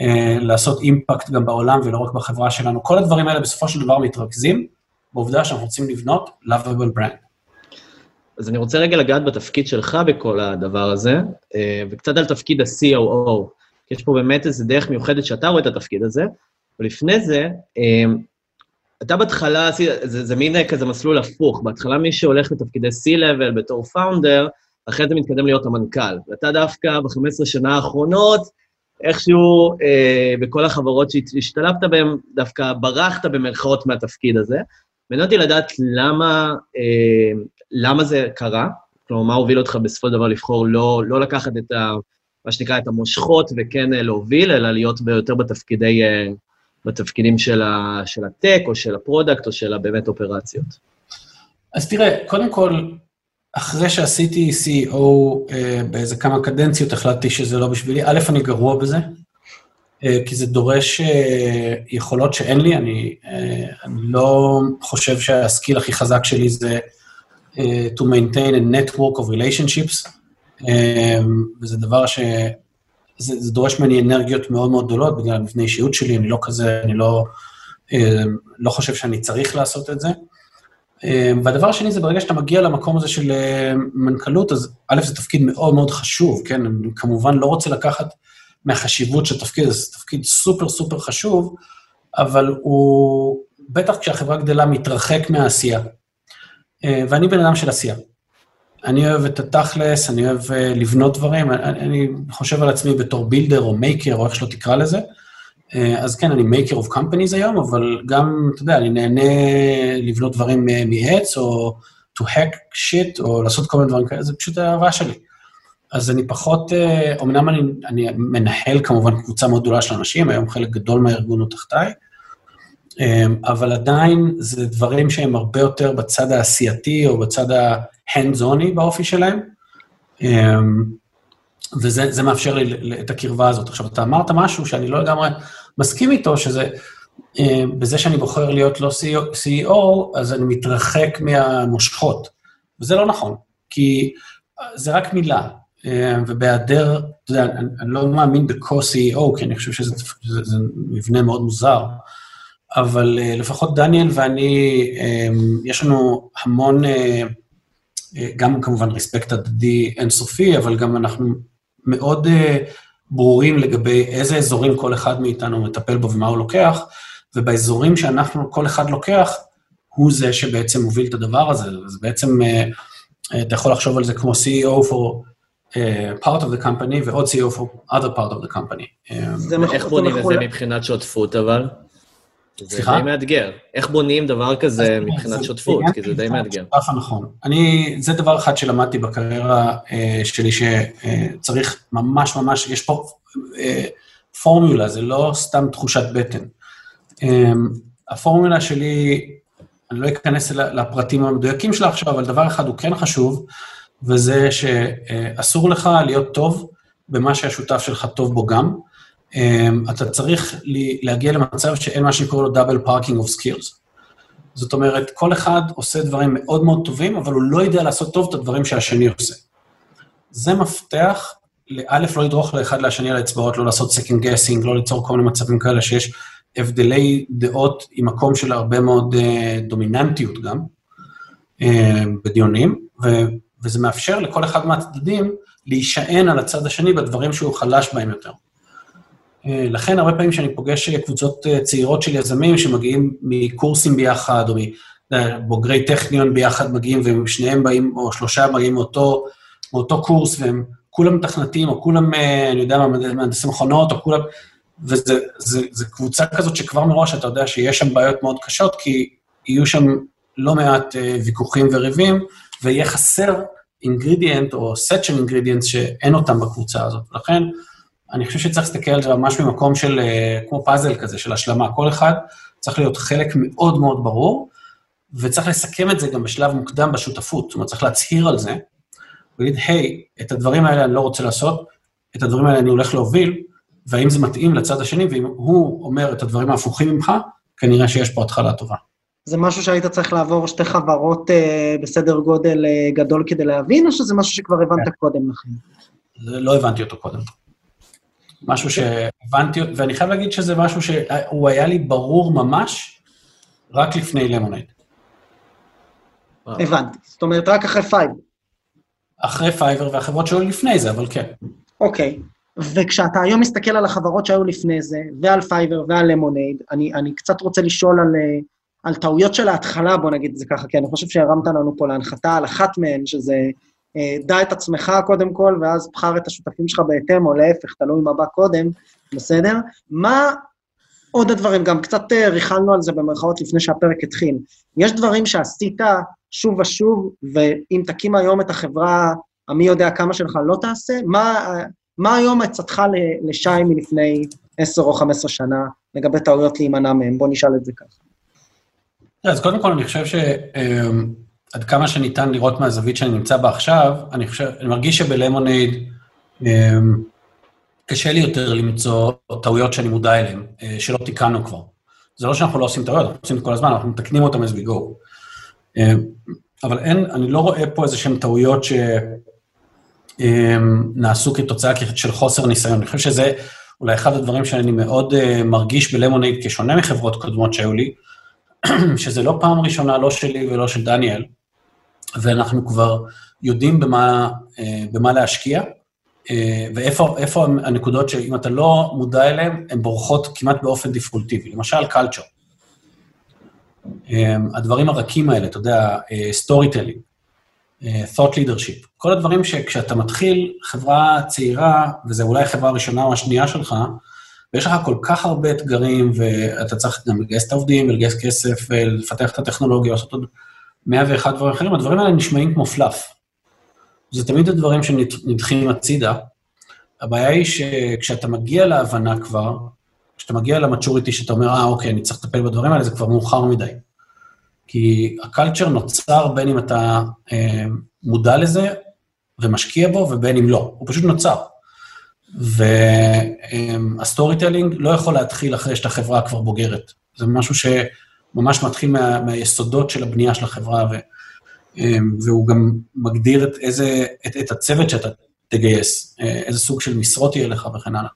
[SPEAKER 3] אה, לעשות אימפקט גם בעולם ולא רק בחברה שלנו. כל הדברים האלה בסופו של דבר מתרכזים בעובדה שאנחנו רוצים לבנות lovable brand.
[SPEAKER 4] אז אני רוצה רגע לגעת בתפקיד שלך בכל הדבר הזה, אה, וקצת על תפקיד ה-COO. יש פה באמת איזו דרך מיוחדת שאתה רואה את התפקיד הזה, ולפני זה, אה, אתה בהתחלה, זה, זה מין כזה מסלול הפוך, בהתחלה מי שהולך לתפקידי C-Level בתור פאונדר, אחרי זה מתקדם להיות המנכ"ל. ואתה דווקא ב-15 שנה האחרונות, איכשהו אה, בכל החברות שהשתלבת בהן, דווקא ברחת במרכאות מהתפקיד הזה. מעניין אותי לדעת למה, אה, למה זה קרה, כלומר, מה הוביל אותך בסופו של דבר לבחור לא, לא לקחת את ה... מה שנקרא, את המושכות וכן אה, להוביל, אלא להיות יותר בתפקידי, אה, בתפקידים של, ה, של ה tech, או של ה product, או של הבאמת אופרציות.
[SPEAKER 3] אז תראה, קודם כל, אחרי שעשיתי CEO באיזה כמה קדנציות, החלטתי שזה לא בשבילי. א', אני גרוע בזה, כי זה דורש אה, יכולות שאין לי, אני, אה, אני לא חושב שה skill הכי חזק שלי זה to maintain a network of relationships, וזה דבר ש... זה, זה דורש ממני אנרגיות מאוד מאוד גדולות בגלל המבנה אישיות שלי, אני לא כזה, אני לא, לא חושב שאני צריך לעשות את זה. והדבר השני זה ברגע שאתה מגיע למקום הזה של מנכ"לות, אז א', זה תפקיד מאוד מאוד חשוב, כן? אני כמובן לא רוצה לקחת מהחשיבות של תפקיד, זה תפקיד סופר סופר חשוב, אבל הוא, בטח כשהחברה גדלה, מתרחק מהעשייה. אה, ואני בן אדם של עשייה. אני אוהב את התכלס, אני אוהב אה, לבנות דברים, אני, אני חושב על עצמי בתור builder או maker, או איך שלא תקרא לזה. אה, אז כן, אני maker of companies היום, אבל גם, אתה יודע, אני נהנה לבנות דברים מעץ, או to hack shit, או לעשות כל מיני דברים כאלה, זה פשוט האהבה שלי. אז אני פחות, אומנם אני, אני מנהל כמובן קבוצה מאוד גדולה של אנשים, היום חלק גדול מהארגון הוא תחתיי, אמ, אבל עדיין זה דברים שהם הרבה יותר בצד העשייתי או בצד ה-hands-onי באופי שלהם, אמ, וזה מאפשר לי את הקרבה הזאת. עכשיו, אתה אמרת משהו שאני לא לגמרי מסכים איתו, שזה אמ, בזה שאני בוחר להיות לא CEO, אז אני מתרחק מהמושכות. וזה לא נכון, כי זה רק מילה. אה, ובהיעדר, אתה יודע, אני, אני לא מאמין ב-co-CEO, כי אני חושב שזה זה, זה מבנה מאוד מוזר, אבל uh, לפחות דניאל ואני, um, יש לנו המון, uh, גם כמובן רספקט הדדי אינסופי, אבל גם אנחנו מאוד ברורים לגבי איזה אזורים כל אחד מאיתנו מטפל בו ומה הוא לוקח, ובאזורים שאנחנו, כל אחד לוקח, הוא זה שבעצם מוביל את הדבר הזה. אז בעצם, אתה יכול לחשוב על זה כמו CEO for part of the company ועוד CEO for other part of the company.
[SPEAKER 4] איך בונים את זה מבחינת שותפות, אבל? סליחה? זה די מאתגר. איך בונים דבר כזה מבחינת שותפות? כי זה די מאתגר.
[SPEAKER 3] שותף הנכון. אני, זה דבר אחד שלמדתי בקריירה שלי, שצריך ממש ממש, יש פה פורמולה, זה לא סתם תחושת בטן. הפורמולה שלי, אני לא אכנס לפרטים המדויקים שלה עכשיו, אבל דבר אחד הוא כן חשוב, וזה שאסור לך להיות טוב במה שהשותף שלך טוב בו גם. אמ, אתה צריך להגיע למצב שאין מה שקורא לו double parking of skills. זאת אומרת, כל אחד עושה דברים מאוד מאוד טובים, אבל הוא לא יודע לעשות טוב את הדברים שהשני עושה. זה מפתח א', לא לדרוך לאחד לשני על האצבעות, לא לעשות second guessing, לא ליצור כל מיני מצבים כאלה שיש הבדלי דעות עם מקום של הרבה מאוד אה, דומיננטיות גם אה, בדיונים, וזה מאפשר לכל אחד מהצדדים להישען על הצד השני בדברים שהוא חלש בהם יותר. אה, לכן הרבה פעמים כשאני פוגש אה, קבוצות אה, צעירות של יזמים שמגיעים מקורסים ביחד, או מבוגרי טכניון ביחד מגיעים, ושניהם באים, או שלושה מגיעים מאותו, מאותו קורס, והם כולם מתכנתים, או כולם, אני יודע מה, מהנדסי מכונות, או כולם... וזו קבוצה כזאת שכבר מראש אתה יודע שיש שם בעיות מאוד קשות, כי יהיו שם לא מעט ויכוחים וריבים, ויהיה חסר אינגרידיאנט או סט של אינגרידיאנט שאין אותם בקבוצה הזאת. לכן, אני חושב שצריך להסתכל על זה ממש ממקום של, אה, כמו פאזל כזה, של השלמה. כל אחד צריך להיות חלק מאוד מאוד ברור, וצריך לסכם את זה גם בשלב מוקדם בשותפות. זאת אומרת, צריך להצהיר על זה, ולהגיד, היי, את הדברים האלה אני לא רוצה לעשות, את הדברים האלה אני הולך להוביל, והאם זה מתאים לצד השני, ואם הוא אומר את הדברים ההפוכים ממך, כנראה שיש פה התחלה טובה.
[SPEAKER 2] זה משהו שהיית צריך לעבור שתי חברות אה, בסדר גודל אה, גדול כדי להבין, או שזה משהו שכבר הבנת כן. קודם לכן?
[SPEAKER 3] לא הבנתי אותו קודם. משהו שהבנתי, ואני חייב להגיד שזה משהו שהוא היה לי ברור ממש רק לפני למונייד.
[SPEAKER 2] הבנתי. זאת אומרת, רק אחרי פייבר.
[SPEAKER 3] אחרי פייבר והחברות שהיו לפני זה, אבל כן.
[SPEAKER 2] אוקיי. וכשאתה היום מסתכל על החברות שהיו לפני זה, ועל פייבר ועל למונייד, אני, אני קצת רוצה לשאול על, אה, על טעויות של ההתחלה, בוא נגיד את זה ככה, כי אני חושב שהרמת לנו פה להנחתה על אחת מהן, שזה אה, דע את עצמך קודם כל, ואז בחר את השותפים שלך בהתאם, או להפך, תלוי מה בא קודם, בסדר? מה עוד הדברים? גם קצת אה, ריכלנו על זה במרכאות לפני שהפרק התחיל. יש דברים שעשית שוב ושוב, ואם תקים היום את החברה, המי יודע כמה שלך לא תעשה, מה, מה היום עצתך לשי מלפני 10 או 15 שנה לגבי טעויות להימנע מהם? בוא נשאל את זה ככה.
[SPEAKER 3] אז קודם כל, אני חושב ש... אמ, כמה שניתן לראות מהזווית שאני נמצא בה עכשיו, אני חושב, אני מרגיש שבלמונייד אמ, קשה לי יותר למצוא טעויות שאני מודע אליהן, אה, שלא תיקנו כבר. זה לא שאנחנו לא עושים טעויות, אנחנו עושים את כל הזמן, אנחנו מתקנים אותן as we go. אמ, אבל אין, אני לא רואה פה איזה שהן טעויות שנעשו כתוצאה של חוסר ניסיון. אני חושב שזה אולי אחד הדברים שאני מאוד uh, מרגיש בלמונייד כשונה מחברות קודמות שהיו לי, <clears throat> שזה לא פעם ראשונה, לא שלי ולא של דניאל, ואנחנו כבר יודעים במה, אה, במה להשקיע, אה, ואיפה הנקודות שאם אתה לא מודע אליהן, הן בורחות כמעט באופן דפולטיבי. למשל, culture. אה, הדברים הרכים האלה, אתה יודע, story telling, thought leadership, כל הדברים שכשאתה מתחיל חברה צעירה, וזו אולי החברה הראשונה או השנייה שלך, ויש לך כל כך הרבה אתגרים, ואתה צריך גם לגייס את העובדים, ולגייס כסף, ולפתח את הטכנולוגיה, לעשות עוד 101 דברים אחרים, הדברים האלה נשמעים כמו פלאף. זה תמיד הדברים שנדחים הצידה. הבעיה היא שכשאתה מגיע להבנה כבר, כשאתה מגיע ל maturity שאתה אומר, אה, אוקיי, אני צריך לטפל בדברים האלה, זה כבר מאוחר מדי. כי ה culture נוצר בין אם אתה אה, מודע לזה ומשקיע בו, ובין אם לא. הוא פשוט נוצר. וה storytelling לא יכול להתחיל אחרי שאתה חברה כבר בוגרת. זה משהו ש... ממש מתחיל מה, מהיסודות של הבנייה של החברה, ו, אמ, והוא גם מגדיר את, איזה, את, את הצוות שאתה תגייס, אה, איזה סוג של משרות יהיה לך וכן הלאה.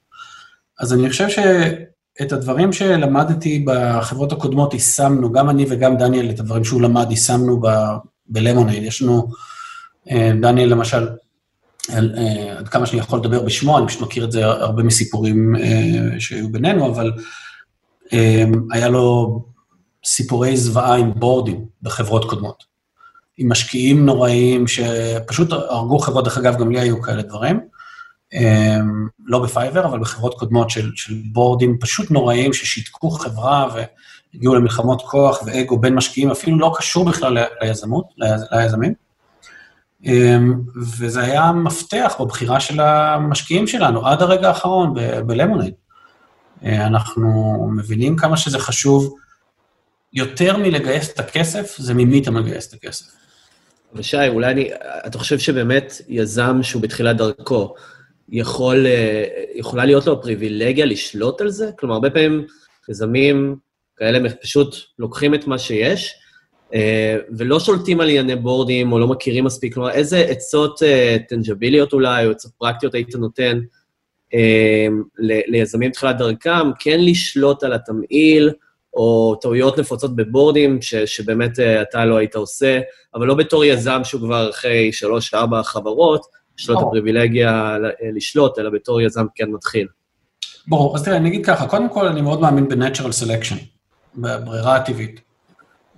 [SPEAKER 3] אז אני חושב שאת הדברים שלמדתי בחברות הקודמות יישמנו, גם אני וגם דניאל, את הדברים שהוא למד יישמנו בלמונייד. יש לנו, אה, דניאל למשל, עד כמה שאני יכול לדבר בשמו, אני פשוט מכיר את זה הרבה מסיפורים שהיו בינינו, אבל היה לו סיפורי זוועה עם בורדים בחברות קודמות. עם משקיעים נוראיים שפשוט הרגו חברות, דרך אגב, גם לי היו כאלה דברים. לא בפייבר, אבל בחברות קודמות של, של בורדים פשוט נוראיים ששיתקו חברה והגיעו למלחמות כוח ואגו בין משקיעים, אפילו לא קשור בכלל ליזמות, ליזמים. אמ, וזה היה מפתח בבחירה של המשקיעים שלנו עד הרגע האחרון בלמונייד. אה, אנחנו מבינים כמה שזה חשוב יותר מלגייס את הכסף, זה ממי אתה מגייס את הכסף.
[SPEAKER 4] ושי, אולי אני, אתה חושב שבאמת יזם שהוא בתחילת דרכו, יכול, אה, יכולה להיות לו פריבילגיה לשלוט על זה? כלומר, הרבה פעמים יזמים כאלה פשוט לוקחים את מה שיש, ולא שולטים על ענייני בורדים או לא מכירים מספיק, כלומר, איזה עצות אה, טנג'ביליות אולי, או עצות פרקטיות היית נותן אה, ליזמים תחילת דרכם, כן לשלוט על התמהיל, או טעויות נפוצות בבורדים, ש, שבאמת אתה לא היית עושה, אבל לא בתור יזם שהוא כבר אחרי שלוש-ארבע חברות, יש לו את הפריבילגיה לשלוט, אלא בתור יזם כן מתחיל.
[SPEAKER 3] ברור, אז תראה, אני אגיד ככה, קודם כל, אני מאוד מאמין ב-Natural Selection, בברירה הטבעית.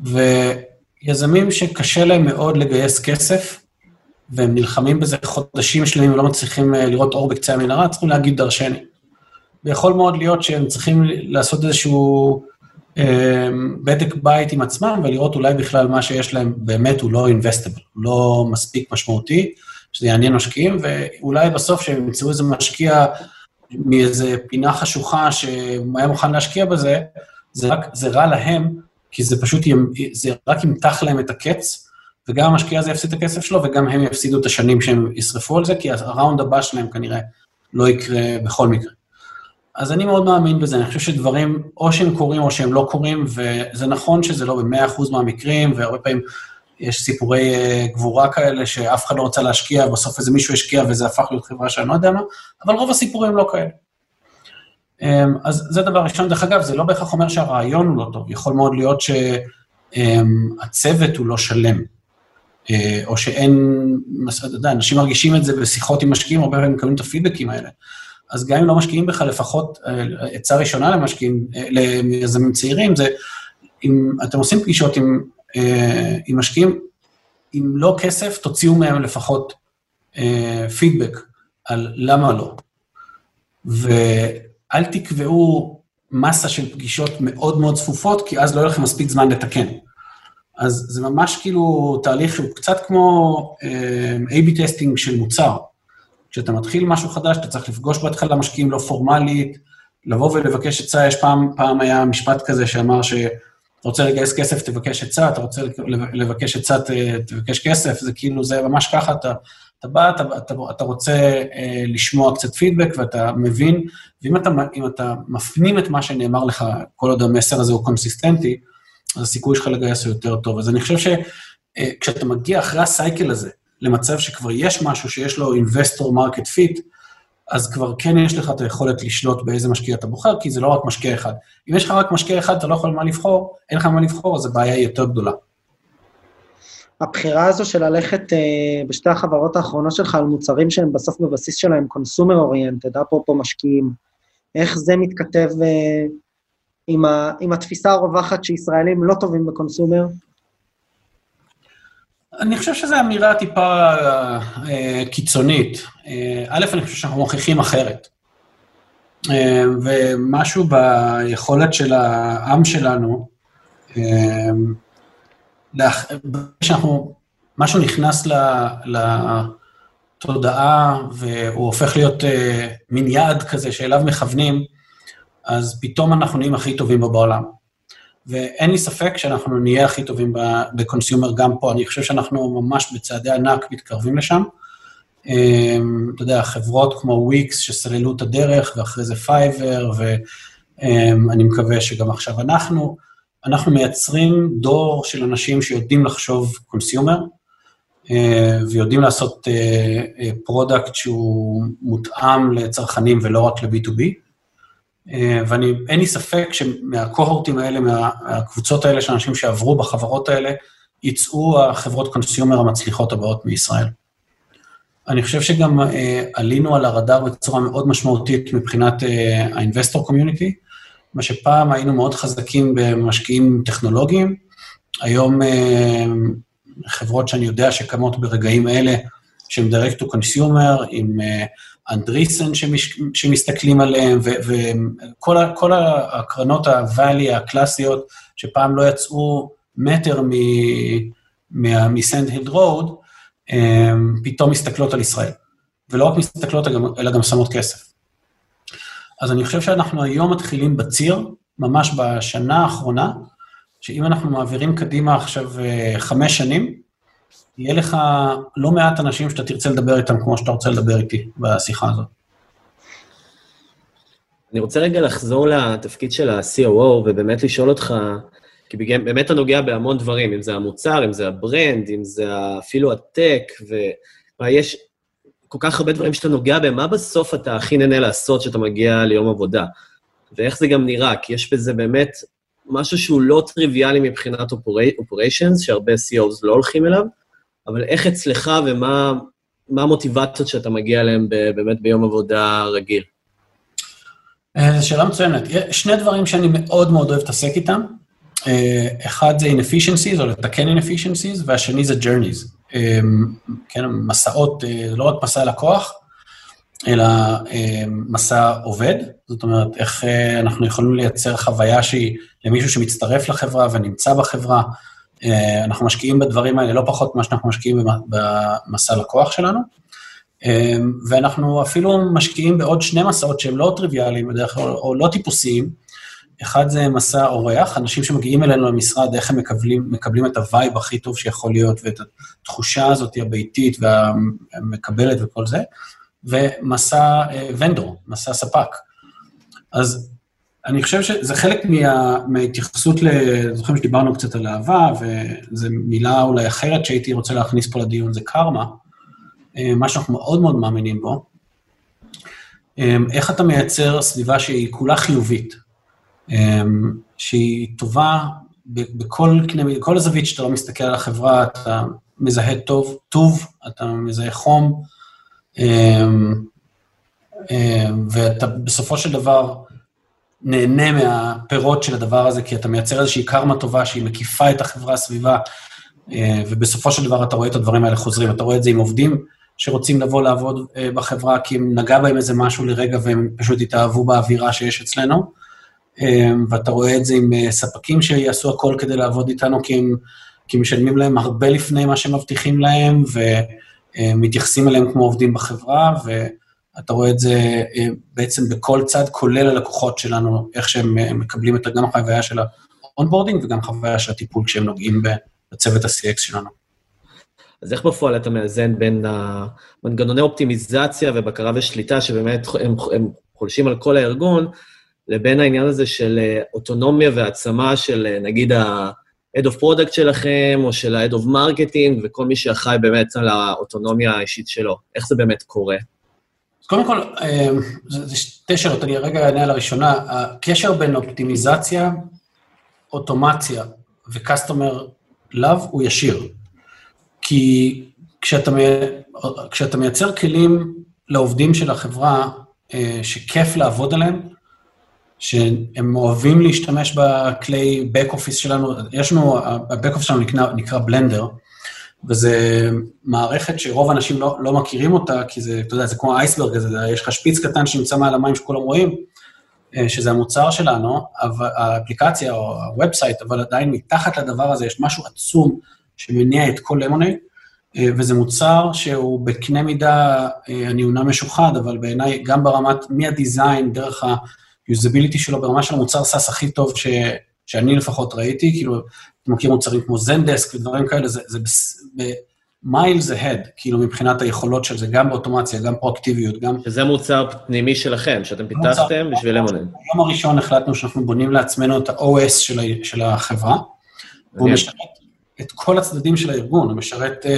[SPEAKER 3] ויזמים שקשה להם מאוד לגייס כסף, והם נלחמים בזה חודשים שלמים ולא מצליחים אה, לראות אור בקצה המנהרה, צריכים להגיד דרשני. ויכול מאוד להיות שהם צריכים לעשות איזשהו אה, בדק בית עם עצמם ולראות אולי בכלל מה שיש להם באמת הוא לא אינבסטיבל, לא מספיק משמעותי, שזה יעניין משקיעים, ואולי בסוף שהם ימצאו איזה משקיע מאיזה פינה חשוכה שהיה מוכן להשקיע בזה, זה, רק, זה רע להם, כי זה פשוט, זה רק ימתח להם את הקץ, וגם המשקיע הזה יפסיד את הכסף שלו, וגם הם יפסידו את השנים שהם ישרפו על זה, כי הראונד הבא שלהם כנראה לא יקרה בכל מקרה. אז אני מאוד מאמין בזה, אני חושב שדברים, או שהם קורים או שהם לא קורים, וזה נכון שזה לא ב-100% מהמקרים, והרבה פעמים יש סיפורי uh, גבורה כאלה שאף אחד לא רוצה להשקיע, ובסוף איזה מישהו השקיע וזה הפך להיות חברה שאני לא יודע מה, אבל רוב הסיפורים לא כאלה. Um, אז זה דבר ראשון. דרך אגב, זה לא בהכרח אומר שהרעיון הוא לא טוב, יכול מאוד להיות שהצוות um, הוא לא שלם, uh, או שאין, אתה יודע, אנשים מרגישים את זה בשיחות עם משקיעים, הרבה פעמים מקבלים את הפידבקים האלה. אז גם אם לא משקיעים בך, לפחות עצה ראשונה למשקיעים, ליזמים צעירים, זה אם אתם עושים פגישות עם אה, עם משקיעים, אם לא כסף, תוציאו מהם לפחות אה, פידבק על למה לא. ואל תקבעו מסה של פגישות מאוד מאוד צפופות, כי אז לא יהיה לכם מספיק זמן לתקן. אז זה ממש כאילו תהליך שהוא קצת כמו אה, A-B testing של מוצר. כשאתה מתחיל משהו חדש, אתה צריך לפגוש בהתחלה משקיעים לא פורמלית, לבוא ולבקש עצה, יש פעם, פעם היה משפט כזה שאמר ש... אתה רוצה לגייס כסף, תבקש עצה, אתה רוצה לבקש עצה, תבקש כסף, זה כאילו, זה ממש ככה, אתה, אתה בא, אתה, אתה, אתה רוצה אה, לשמוע קצת פידבק ואתה מבין, ואם אתה, אתה מפנים את מה שנאמר לך, כל עוד המסר הזה הוא קונסיסטנטי, אז הסיכוי שלך לגייס הוא יותר טוב. אז אני חושב שכשאתה אה, מגיע אחרי ה cycle הזה, למצב שכבר יש משהו שיש לו investor market fit, אז כבר כן יש לך את היכולת לשלוט באיזה משקיע אתה בוחר, כי זה לא רק משקיע אחד. אם יש לך רק משקיע אחד, אתה לא יכול מה לבחור, אין לך מה לבחור, אז הבעיה היא יותר גדולה.
[SPEAKER 2] הבחירה הזו של ללכת uh, בשתי החברות האחרונות שלך על מוצרים שהם בסוף בבסיס שלהם consumer oriented, אפרופו משקיעים, איך זה מתכתב uh, עם, ה, עם התפיסה הרווחת שישראלים לא טובים בקונסומר?
[SPEAKER 3] אני חושב שזו אמירה טיפה אה, קיצונית. אה, א', אני חושב שאנחנו מוכיחים אחרת. אה, ומשהו ביכולת של העם שלנו, אה, שאנחנו, משהו נכנס לתודעה והוא הופך להיות אה, מין יעד כזה שאליו מכוונים, אז פתאום אנחנו נהיים הכי טובים בו בעולם. ואין לי ספק שאנחנו נהיה הכי טובים ב consumer גם פה. אני חושב שאנחנו ממש בצעדי ענק מתקרבים לשם. אמ, אתה יודע, חברות כמו וויקס שסללו את הדרך, ואחרי זה פייבר, ואני מקווה שגם עכשיו אנחנו, אנחנו מייצרים דור של אנשים שיודעים לחשוב consumer, אה, ויודעים לעשות product אה, אה, שהוא מותאם לצרכנים ולא רק ל-B2B. אה, ואין לי ספק שמהקוהורטים האלה, מהקבוצות האלה של אנשים שעברו בחברות האלה, יצאו החברות consumer המצליחות הבאות מישראל. אני חושב שגם uh, עלינו על הרדאר בצורה מאוד משמעותית מבחינת ה-investor community, מה שפעם היינו מאוד חזקים במשקיעים טכנולוגיים, היום uh, חברות שאני יודע שקמות ברגעים אלה, שהן direct to consumer, עם אנדריסן שמש, שמסתכלים עליהם, וכל הקרנות הוואלי הקלאסיות, שפעם לא יצאו מטר מסנד הילד רוד, פתאום מסתכלות על ישראל. ולא רק מסתכלות, אלא גם שמות כסף. אז אני חושב שאנחנו היום מתחילים בציר, ממש בשנה האחרונה, שאם אנחנו מעבירים קדימה עכשיו אה, חמש שנים, יהיה לך לא מעט אנשים שאתה תרצה לדבר איתם כמו שאתה רוצה לדבר איתי בשיחה הזאת.
[SPEAKER 4] אני רוצה רגע לחזור לתפקיד של ה-COO ובאמת לשאול אותך, כי באמת אתה נוגע בהמון דברים, אם זה המוצר, אם זה ה brand, אם זה אפילו ה tech, ויש כל כך הרבה דברים שאתה נוגע בהם, מה בסוף אתה הכי נהנה לעשות כשאתה מגיע ליום עבודה? ואיך זה גם נראה, כי יש בזה באמת משהו שהוא לא טריוויאלי מבחינת אופריישנס, שהרבה CEOs לא הולכים אליו, אבל איך אצלך ומה המוטיבציות שאתה מגיע אליהן באמת ביום עבודה רגיל?
[SPEAKER 3] אה, שאלה מצוינת. שני דברים שאני מאוד מאוד אוהב להתעסק איתם. אה, אחד זה inefficiencies, או לתקן inefficiencies, והשני זה journeys. אה, כן, מסעות, לא רק מסע לקוח, אלא מסע עובד. זאת אומרת, איך אנחנו יכולים לייצר חוויה שהיא למישהו שמצטרף לחברה ונמצא בחברה. אנחנו משקיעים בדברים האלה לא פחות ממה שאנחנו משקיעים במסע לקוח שלנו. אמ, ואנחנו אפילו משקיעים בעוד שני מסעות שהם לא טריוויאליים בדרך כלל, או לא טיפוסיים. אחד זה מסע אורח, אנשים שמגיעים אלינו למשרד, איך הם מקבלים, מקבלים את ה vibe הכי טוב שיכול להיות, ואת התחושה הזאת הביתית והמקבלת וכל זה, ומסע ונדור, אה, מסע ספק. אז אני חושב שזה חלק מה, מההתייחסות ל... זוכרים שדיברנו קצת על אהבה, וזו מילה אולי אחרת שהייתי רוצה להכניס פה לדיון, זה קרמה. אה, מה שאנחנו מאוד מאוד מאמינים בו, אה, איך אתה מייצר סביבה שהיא כולה חיובית, שהיא טובה בכל בכל הזווית שאתה לא מסתכל על החברה, אתה מזהה טוב, טוב, אתה מזהה חום, ואתה בסופו של דבר נהנה מהפירות של הדבר הזה, כי אתה מייצר איזושהי קרמה טובה שהיא מקיפה את החברה הסביבה, ובסופו של דבר אתה רואה את הדברים האלה חוזרים. אתה רואה את זה עם עובדים שרוצים לבוא לעבוד אה, בחברה כי אם נגע בהם איזה משהו לרגע והם פשוט התאהבו באווירה שיש אצלנו. אה, ואתה רואה את זה עם אה, ספקים שיעשו הכל כדי לעבוד איתנו כי הם, כי משלמים להם הרבה לפני מה שמבטיחים להם, ומתייחסים אליהם כמו עובדים בחברה, ואתה רואה את זה בעצם בכל צד, כולל הלקוחות שלנו, איך שהם מקבלים את גם החוויה של ה onboarding וגם חוויה של הטיפול כשהם נוגעים בצוות ה-CX שלנו.
[SPEAKER 4] אז איך בפועל אתה מאזן בין המנגנוני אופטימיזציה ובקרה ושליטה, שבאמת הם, הם חולשים על כל הארגון, לבין העניין הזה של אה, אוטונומיה והעצמה של אה, נגיד ה-Head of Product שלכם, או של ה-Head of Marketing, וכל מי שאחראי באמת על האוטונומיה האישית שלו. איך זה באמת קורה?
[SPEAKER 3] קודם כל, אה, זה שתי שאלות, אני רגע אענה על הראשונה. הקשר בין אופטימיזציה, אוטומציה ו-Customer Love הוא ישיר. כי כשאתה, כשאתה מייצר כלים לעובדים של החברה שכיף לעבוד עליהם, שהם אוהבים להשתמש בכלי back office שלנו, יש לנו, ה-back office שלנו נקרא, נקרא בלנדר, וזה מערכת שרוב האנשים לא, לא מכירים אותה, כי זה, אתה יודע, זה כמו iceberg הזה, יש לך שפיץ קטן שנמצא מעל המים שכולם רואים, אה, שזה המוצר שלנו, האפליקציה או ה website, אבל עדיין מתחת לדבר הזה יש משהו עצום שמניע את כל Lemonade, אה, וזה מוצר שהוא בקנה מידה, אה, אני אומנם משוחד, אבל בעיניי גם ברמת, מה design, דרך ה-usability שלו, ברמה של המוצר SaaS הכי טוב ש, שאני לפחות ראיתי, כאילו, אתה מכיר מוצרים כמו Zendesk ודברים כאלה, זה, זה miles ahead, כאילו, מבחינת היכולות של זה, גם באוטומציה, גם פרואקטיביות, גם...
[SPEAKER 4] שזה מוצר פנימי שלכם, שאתם פיתחתם בשביל Lemonade.
[SPEAKER 3] ביום הראשון החלטנו שאנחנו בונים לעצמנו את ה-OS של, של החברה, והוא משרת את כל הצדדים של הארגון, הוא משרת uh,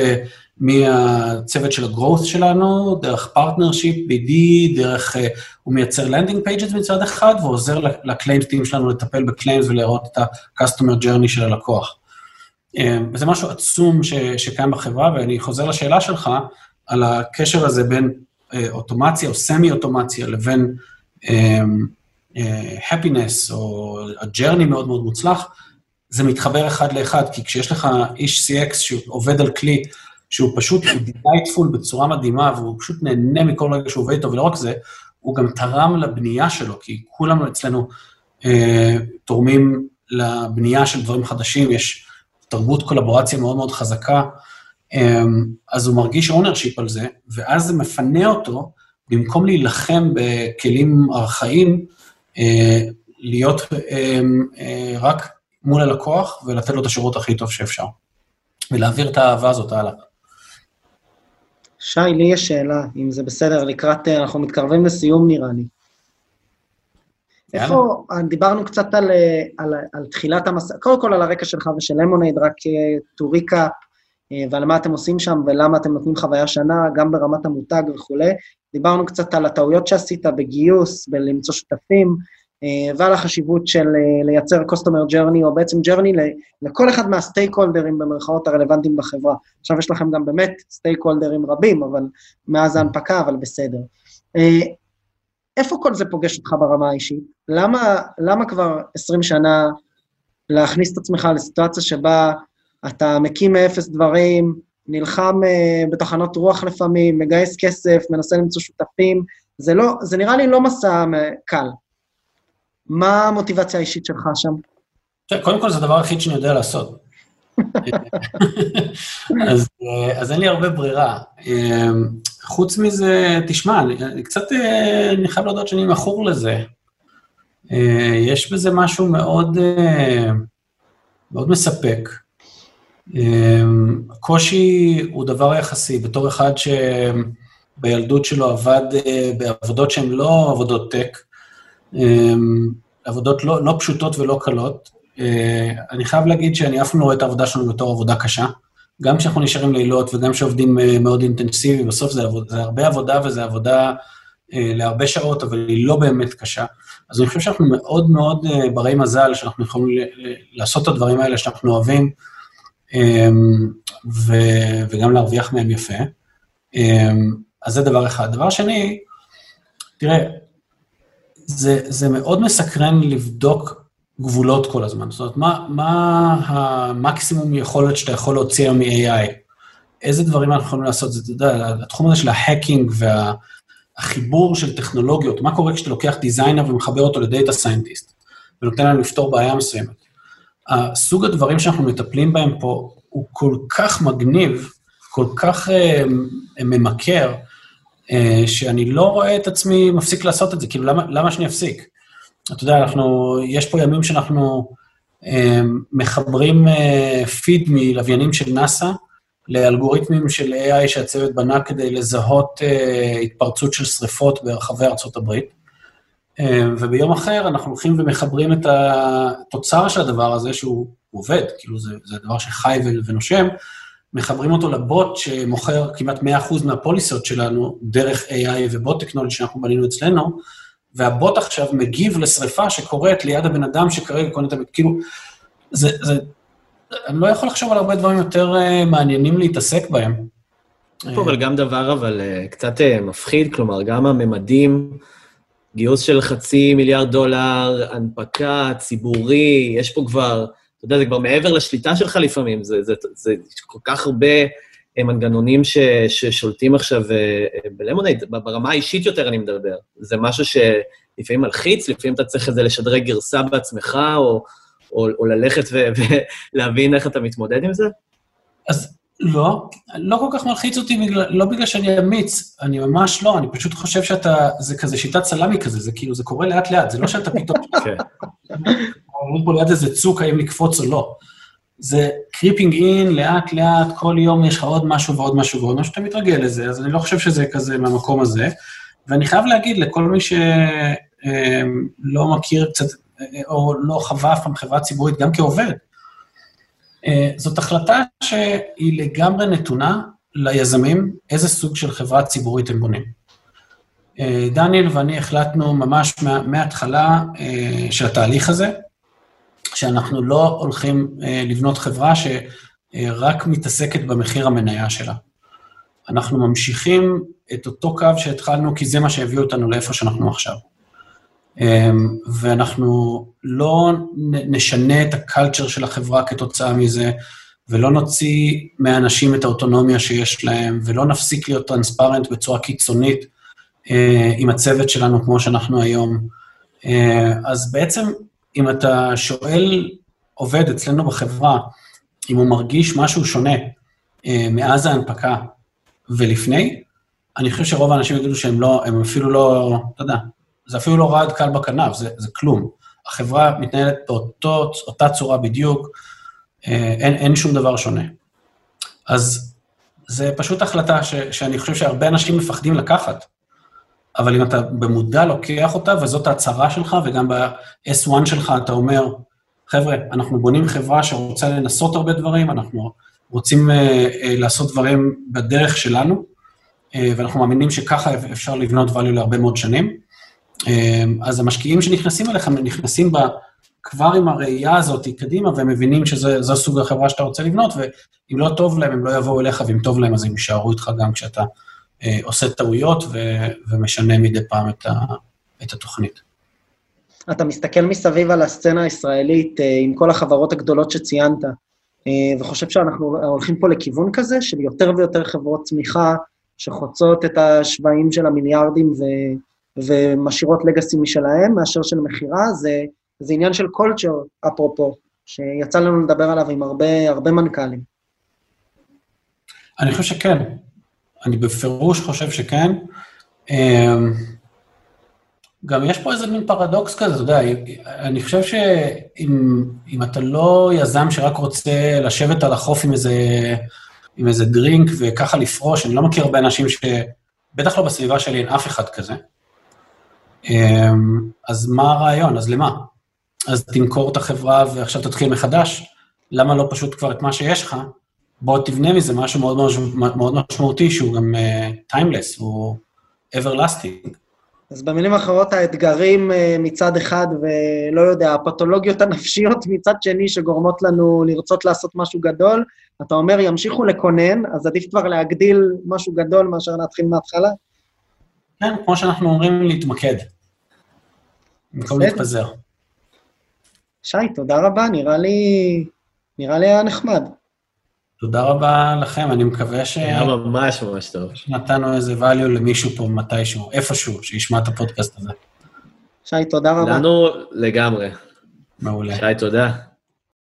[SPEAKER 3] מהצוות של ה-growth שלנו, דרך partnership, BD, דרך, uh, הוא מייצר landing pages מצד אחד, ועוזר ל claims team שלנו לטפל ב claims ולראות את ה-customer journey של הלקוח. וזה משהו עצום ש, שקיים בחברה, ואני חוזר לשאלה שלך על הקשר הזה בין uh, אוטומציה או סמי-אוטומציה לבין happiness או ה-journey מאוד מאוד מוצלח, זה מתחבר אחד לאחד, כי כשיש לך איש CX שעובד על כלי שהוא פשוט, delightful בצורה מדהימה, והוא פשוט נהנה מכל רגע שהוא עובד איתו, ולא רק זה, הוא גם תרם לבנייה שלו, כי כולנו אצלנו אה, תורמים לבנייה של דברים חדשים, יש תרבות collaboration מאוד מאוד חזקה, אה, אז הוא מרגיש ownership על זה, ואז זה מפנה אותו, במקום להילחם בכלים ארכאיים, אה, להיות אה, אה, רק מול הלקוח ולתת לו את השירות הכי טוב שאפשר. ולהעביר את האהבה הזאת הלאה.
[SPEAKER 2] שי, לי יש שאלה, אם זה בסדר, לקראת, אנחנו מתקרבים לסיום נראה לי. איפה, דיברנו קצת על, אה, על, על תחילת המסע, קודם כל על הרקע שלך ושל למונייד, רק טוריקה, ועל מה אתם עושים שם ולמה אתם נותנים חוויה שנה, גם ברמת המותג וכולי. דיברנו קצת על הטעויות שעשית בגיוס, בלמצוא שותפים, ועל החשיבות של לייצר customer journey, או בעצם journey לכל אחד מהסטייק הולדרים במרכאות הרלוונטיים בחברה. עכשיו יש לכם גם באמת סטייק הולדרים רבים, אבל מאז ההנפקה, אבל בסדר. איפה כל זה פוגש אותך ברמה האישית? למה, למה כבר 20 שנה להכניס את עצמך לסיטואציה שבה אתה מקים מאפס דברים, נלחם uh, בתחנות רוח לפעמים, מגייס כסף, מנסה למצוא שותפים, זה, לא, זה נראה לי לא מסע קל. מה המוטיבציה האישית שלך שם?
[SPEAKER 3] קודם כל, זה הדבר היחיד שאני יודע לעשות. אז, אה, אז אין לי הרבה ברירה. אה, חוץ מזה, תשמע, אני, קצת, אה, אני חייב להודות שאני מכור לזה. יש בזה משהו מאוד, מאוד מספק. הקושי הוא דבר יחסי, בתור אחד שבילדות שלו עבד בעבודות שהן לא עבודות טק, עבודות לא, לא פשוטות ולא קלות, אה, אני חייב להגיד שאני אף פעם לא רואה את העבודה שלנו בתור עבודה קשה. גם כשאנחנו נשארים לילות וגם כשעובדים אה, מאוד אינטנסיבי, בסוף זה, עבוד, זה הרבה עבודה וזה עבודה אה, להרבה שעות, אבל היא לא באמת קשה. אז אני חושב שאנחנו מאוד מאוד ברי מזל, שאנחנו יכולים לעשות את הדברים האלה שאנחנו אוהבים, ו, וגם להרוויח מהם יפה. אז זה דבר אחד. דבר שני, תראה, זה, זה מאוד מסקרן לבדוק גבולות כל הזמן. זאת אומרת, מה, מה המקסימום יכולת שאתה יכול להוציא היום מ-AI? איזה דברים אנחנו יכולים לעשות? זה, אתה יודע, התחום הזה של ה hacking והחיבור של טכנולוגיות, מה קורה כשאתה לוקח designer ומחבר אותו ל data scientist, ונותן לנו לפתור בעיה מסוימת? הסוג הדברים שאנחנו מטפלים בהם פה הוא כל כך מגניב, כל כך uh, ממכר, שאני לא רואה את עצמי מפסיק לעשות את זה, כאילו, למה, למה שאני אפסיק? אתה יודע, אנחנו, יש פה ימים שאנחנו אה, מחברים אה, פיד מלוויינים של נאס"א לאלגוריתמים של AI שהצוות בנה כדי לזהות אה, התפרצות של שריפות ברחבי ארצות הברית. אה, וביום אחר אנחנו הולכים ומחברים את התוצר של הדבר הזה, שהוא עובד, כאילו זה, זה דבר שחי ונושם, מחברים אותו לבוט שמוכר כמעט 100% מהפוליסות שלנו דרך AI ובוט טכנולוגי שאנחנו בנינו אצלנו, והבוט עכשיו מגיב לשריפה שקורית ליד הבן אדם שכרגע קונה את הבית, כאילו, זה, זה, אני לא יכול לחשוב על הרבה דברים יותר uh, מעניינים להתעסק בהם.
[SPEAKER 4] פה אבל גם דבר אבל uh, קצת uh, מפחיד, כלומר, גם הממדים, גיוס של חצי מיליארד דולר, הנפקה, ציבורי, יש פה כבר, אתה יודע, זה כבר מעבר לשליטה שלך לפעמים, זה, זה, זה, זה כל כך הרבה מנגנונים ש, ששולטים עכשיו אה, אה, בלמונייד, ברמה האישית יותר אני מדבר. זה משהו שלפעמים מלחיץ, לפעמים אתה צריך את זה לשדרג גרסה בעצמך, או, או, או ללכת ולהבין איך אתה מתמודד עם זה?
[SPEAKER 3] אז לא, לא כל כך מלחיץ אותי, בגלל, לא בגלל שאני אמיץ, אני ממש לא, אני פשוט חושב שאתה, זה כזה שיטת סלאמי כזה, זה כאילו, זה קורה לאט-לאט, זה לא שאתה פתאום... <laughs> אומרים פה ליד איזה צוק, האם לקפוץ או לא. זה creeping in, לאט-לאט, כל יום יש לך עוד משהו ועוד משהו ועוד משהו, אתה מתרגל לזה, אז אני לא חושב שזה כזה מהמקום הזה. ואני חייב להגיד לכל מי שלא מכיר קצת, או לא חווה אף פעם חברה ציבורית, גם כעובד, אה, זאת החלטה שהיא לגמרי נתונה ליזמים, איזה סוג של חברה ציבורית הם בונים. אה, דניאל ואני החלטנו ממש מההתחלה אה, של התהליך הזה, שאנחנו לא הולכים אה, לבנות חברה שרק מתעסקת במחיר המניה שלה. אנחנו ממשיכים את אותו קו שהתחלנו, כי זה מה שהביא אותנו לאיפה שאנחנו עכשיו. אמ, ואנחנו לא נשנה את הקלצ'ר של החברה כתוצאה מזה, ולא נוציא מהאנשים את האוטונומיה שיש להם, ולא נפסיק להיות טרנספרנט בצורה קיצונית אה, עם הצוות שלנו כמו שאנחנו היום. אה, אז בעצם אם אתה שואל עובד אצלנו בחברה, אם הוא מרגיש משהו שונה אה, מאז ההנפקה ולפני, אני חושב שרוב האנשים יגידו שהם לא, הם אפילו לא, אתה יודע, זה אפילו לא רעד קל בכנף, זה, זה כלום. החברה מתנהלת באותה צורה בדיוק, אה, אין, אין שום דבר שונה. אז זה פשוט החלטה ש, שאני חושב שהרבה אנשים מפחדים לקחת. אבל אם אתה במודע לוקח אותה, וזאת ההצהרה שלך, וגם ב-S1 שלך אתה אומר, חבר'ה, אנחנו בונים חברה שרוצה לנסות הרבה דברים, אנחנו רוצים uh, uh, לעשות דברים בדרך שלנו, uh, ואנחנו מאמינים שככה אפשר לבנות value להרבה מאוד שנים. Uh, אז המשקיעים שנכנסים אליך, נכנסים בה כבר עם הראייה הזאת קדימה, והם מבינים שזו סוג החברה שאתה רוצה לבנות, ואם לא טוב להם, הם לא יבואו אליך, ואם טוב להם, אז הם יישארו איתך גם כשאתה עושה טעויות ו- ומשנה מדי פעם את, ה- את התוכנית.
[SPEAKER 2] אתה מסתכל מסביב על הסצנה הישראלית אה, עם כל החברות הגדולות שציינת, אה, וחושב שאנחנו הולכים פה לכיוון כזה של יותר ויותר חברות צמיחה שחוצות את השבעים של המיליארדים ו, ומשאירות לגאסי משלהם, מאשר של מכירה, זה, זה עניין של קולצ'ר, אפרופו, שיצא לנו לדבר עליו עם הרבה, הרבה מנכ"לים.
[SPEAKER 3] אני חושב שכן. אני בפירוש חושב שכן. אמ, גם יש פה איזה מין פרדוקס כזה, אתה יודע, אני חושב שאם אתה לא יזם שרק רוצה לשבת על החוף עם איזה, עם איזה דרינק וככה לפרוש, אני לא מכיר הרבה אנשים ש... בטח לא בסביבה שלי אין אף אחד כזה. אמ, אז מה הרעיון? אז למה? אז תמכור את החברה ועכשיו תתחיל מחדש? למה לא פשוט כבר את מה שיש לך? בוא תבנה מזה משהו מאוד מאוד משמעותי, שהוא גם טיימלס, uh, הוא everlasting.
[SPEAKER 2] אז במילים אחרות, האתגרים אה, מצד אחד, ולא יודע, הפתולוגיות הנפשיות <laughs> מצד שני, שגורמות לנו לרצות לעשות משהו גדול, אתה אומר, ימשיכו לקונן, אז עדיף כבר להגדיל משהו גדול מאשר להתחיל מההתחלה?
[SPEAKER 3] כן, כמו שאנחנו אומרים, להתמקד. במקום להתפזר.
[SPEAKER 2] שי, תודה רבה, נראה לי, נראה לי היה נחמד.
[SPEAKER 3] תודה רבה לכם, אני מקווה ש...
[SPEAKER 4] היה ממש ממש טוב.
[SPEAKER 3] שנתנו איזה value למישהו פה מתישהו, איפשהו, שישמע את הפודקאסט הזה.
[SPEAKER 2] שי, תודה רבה.
[SPEAKER 4] לנו לגמרי.
[SPEAKER 3] מעולה.
[SPEAKER 4] שי, תודה.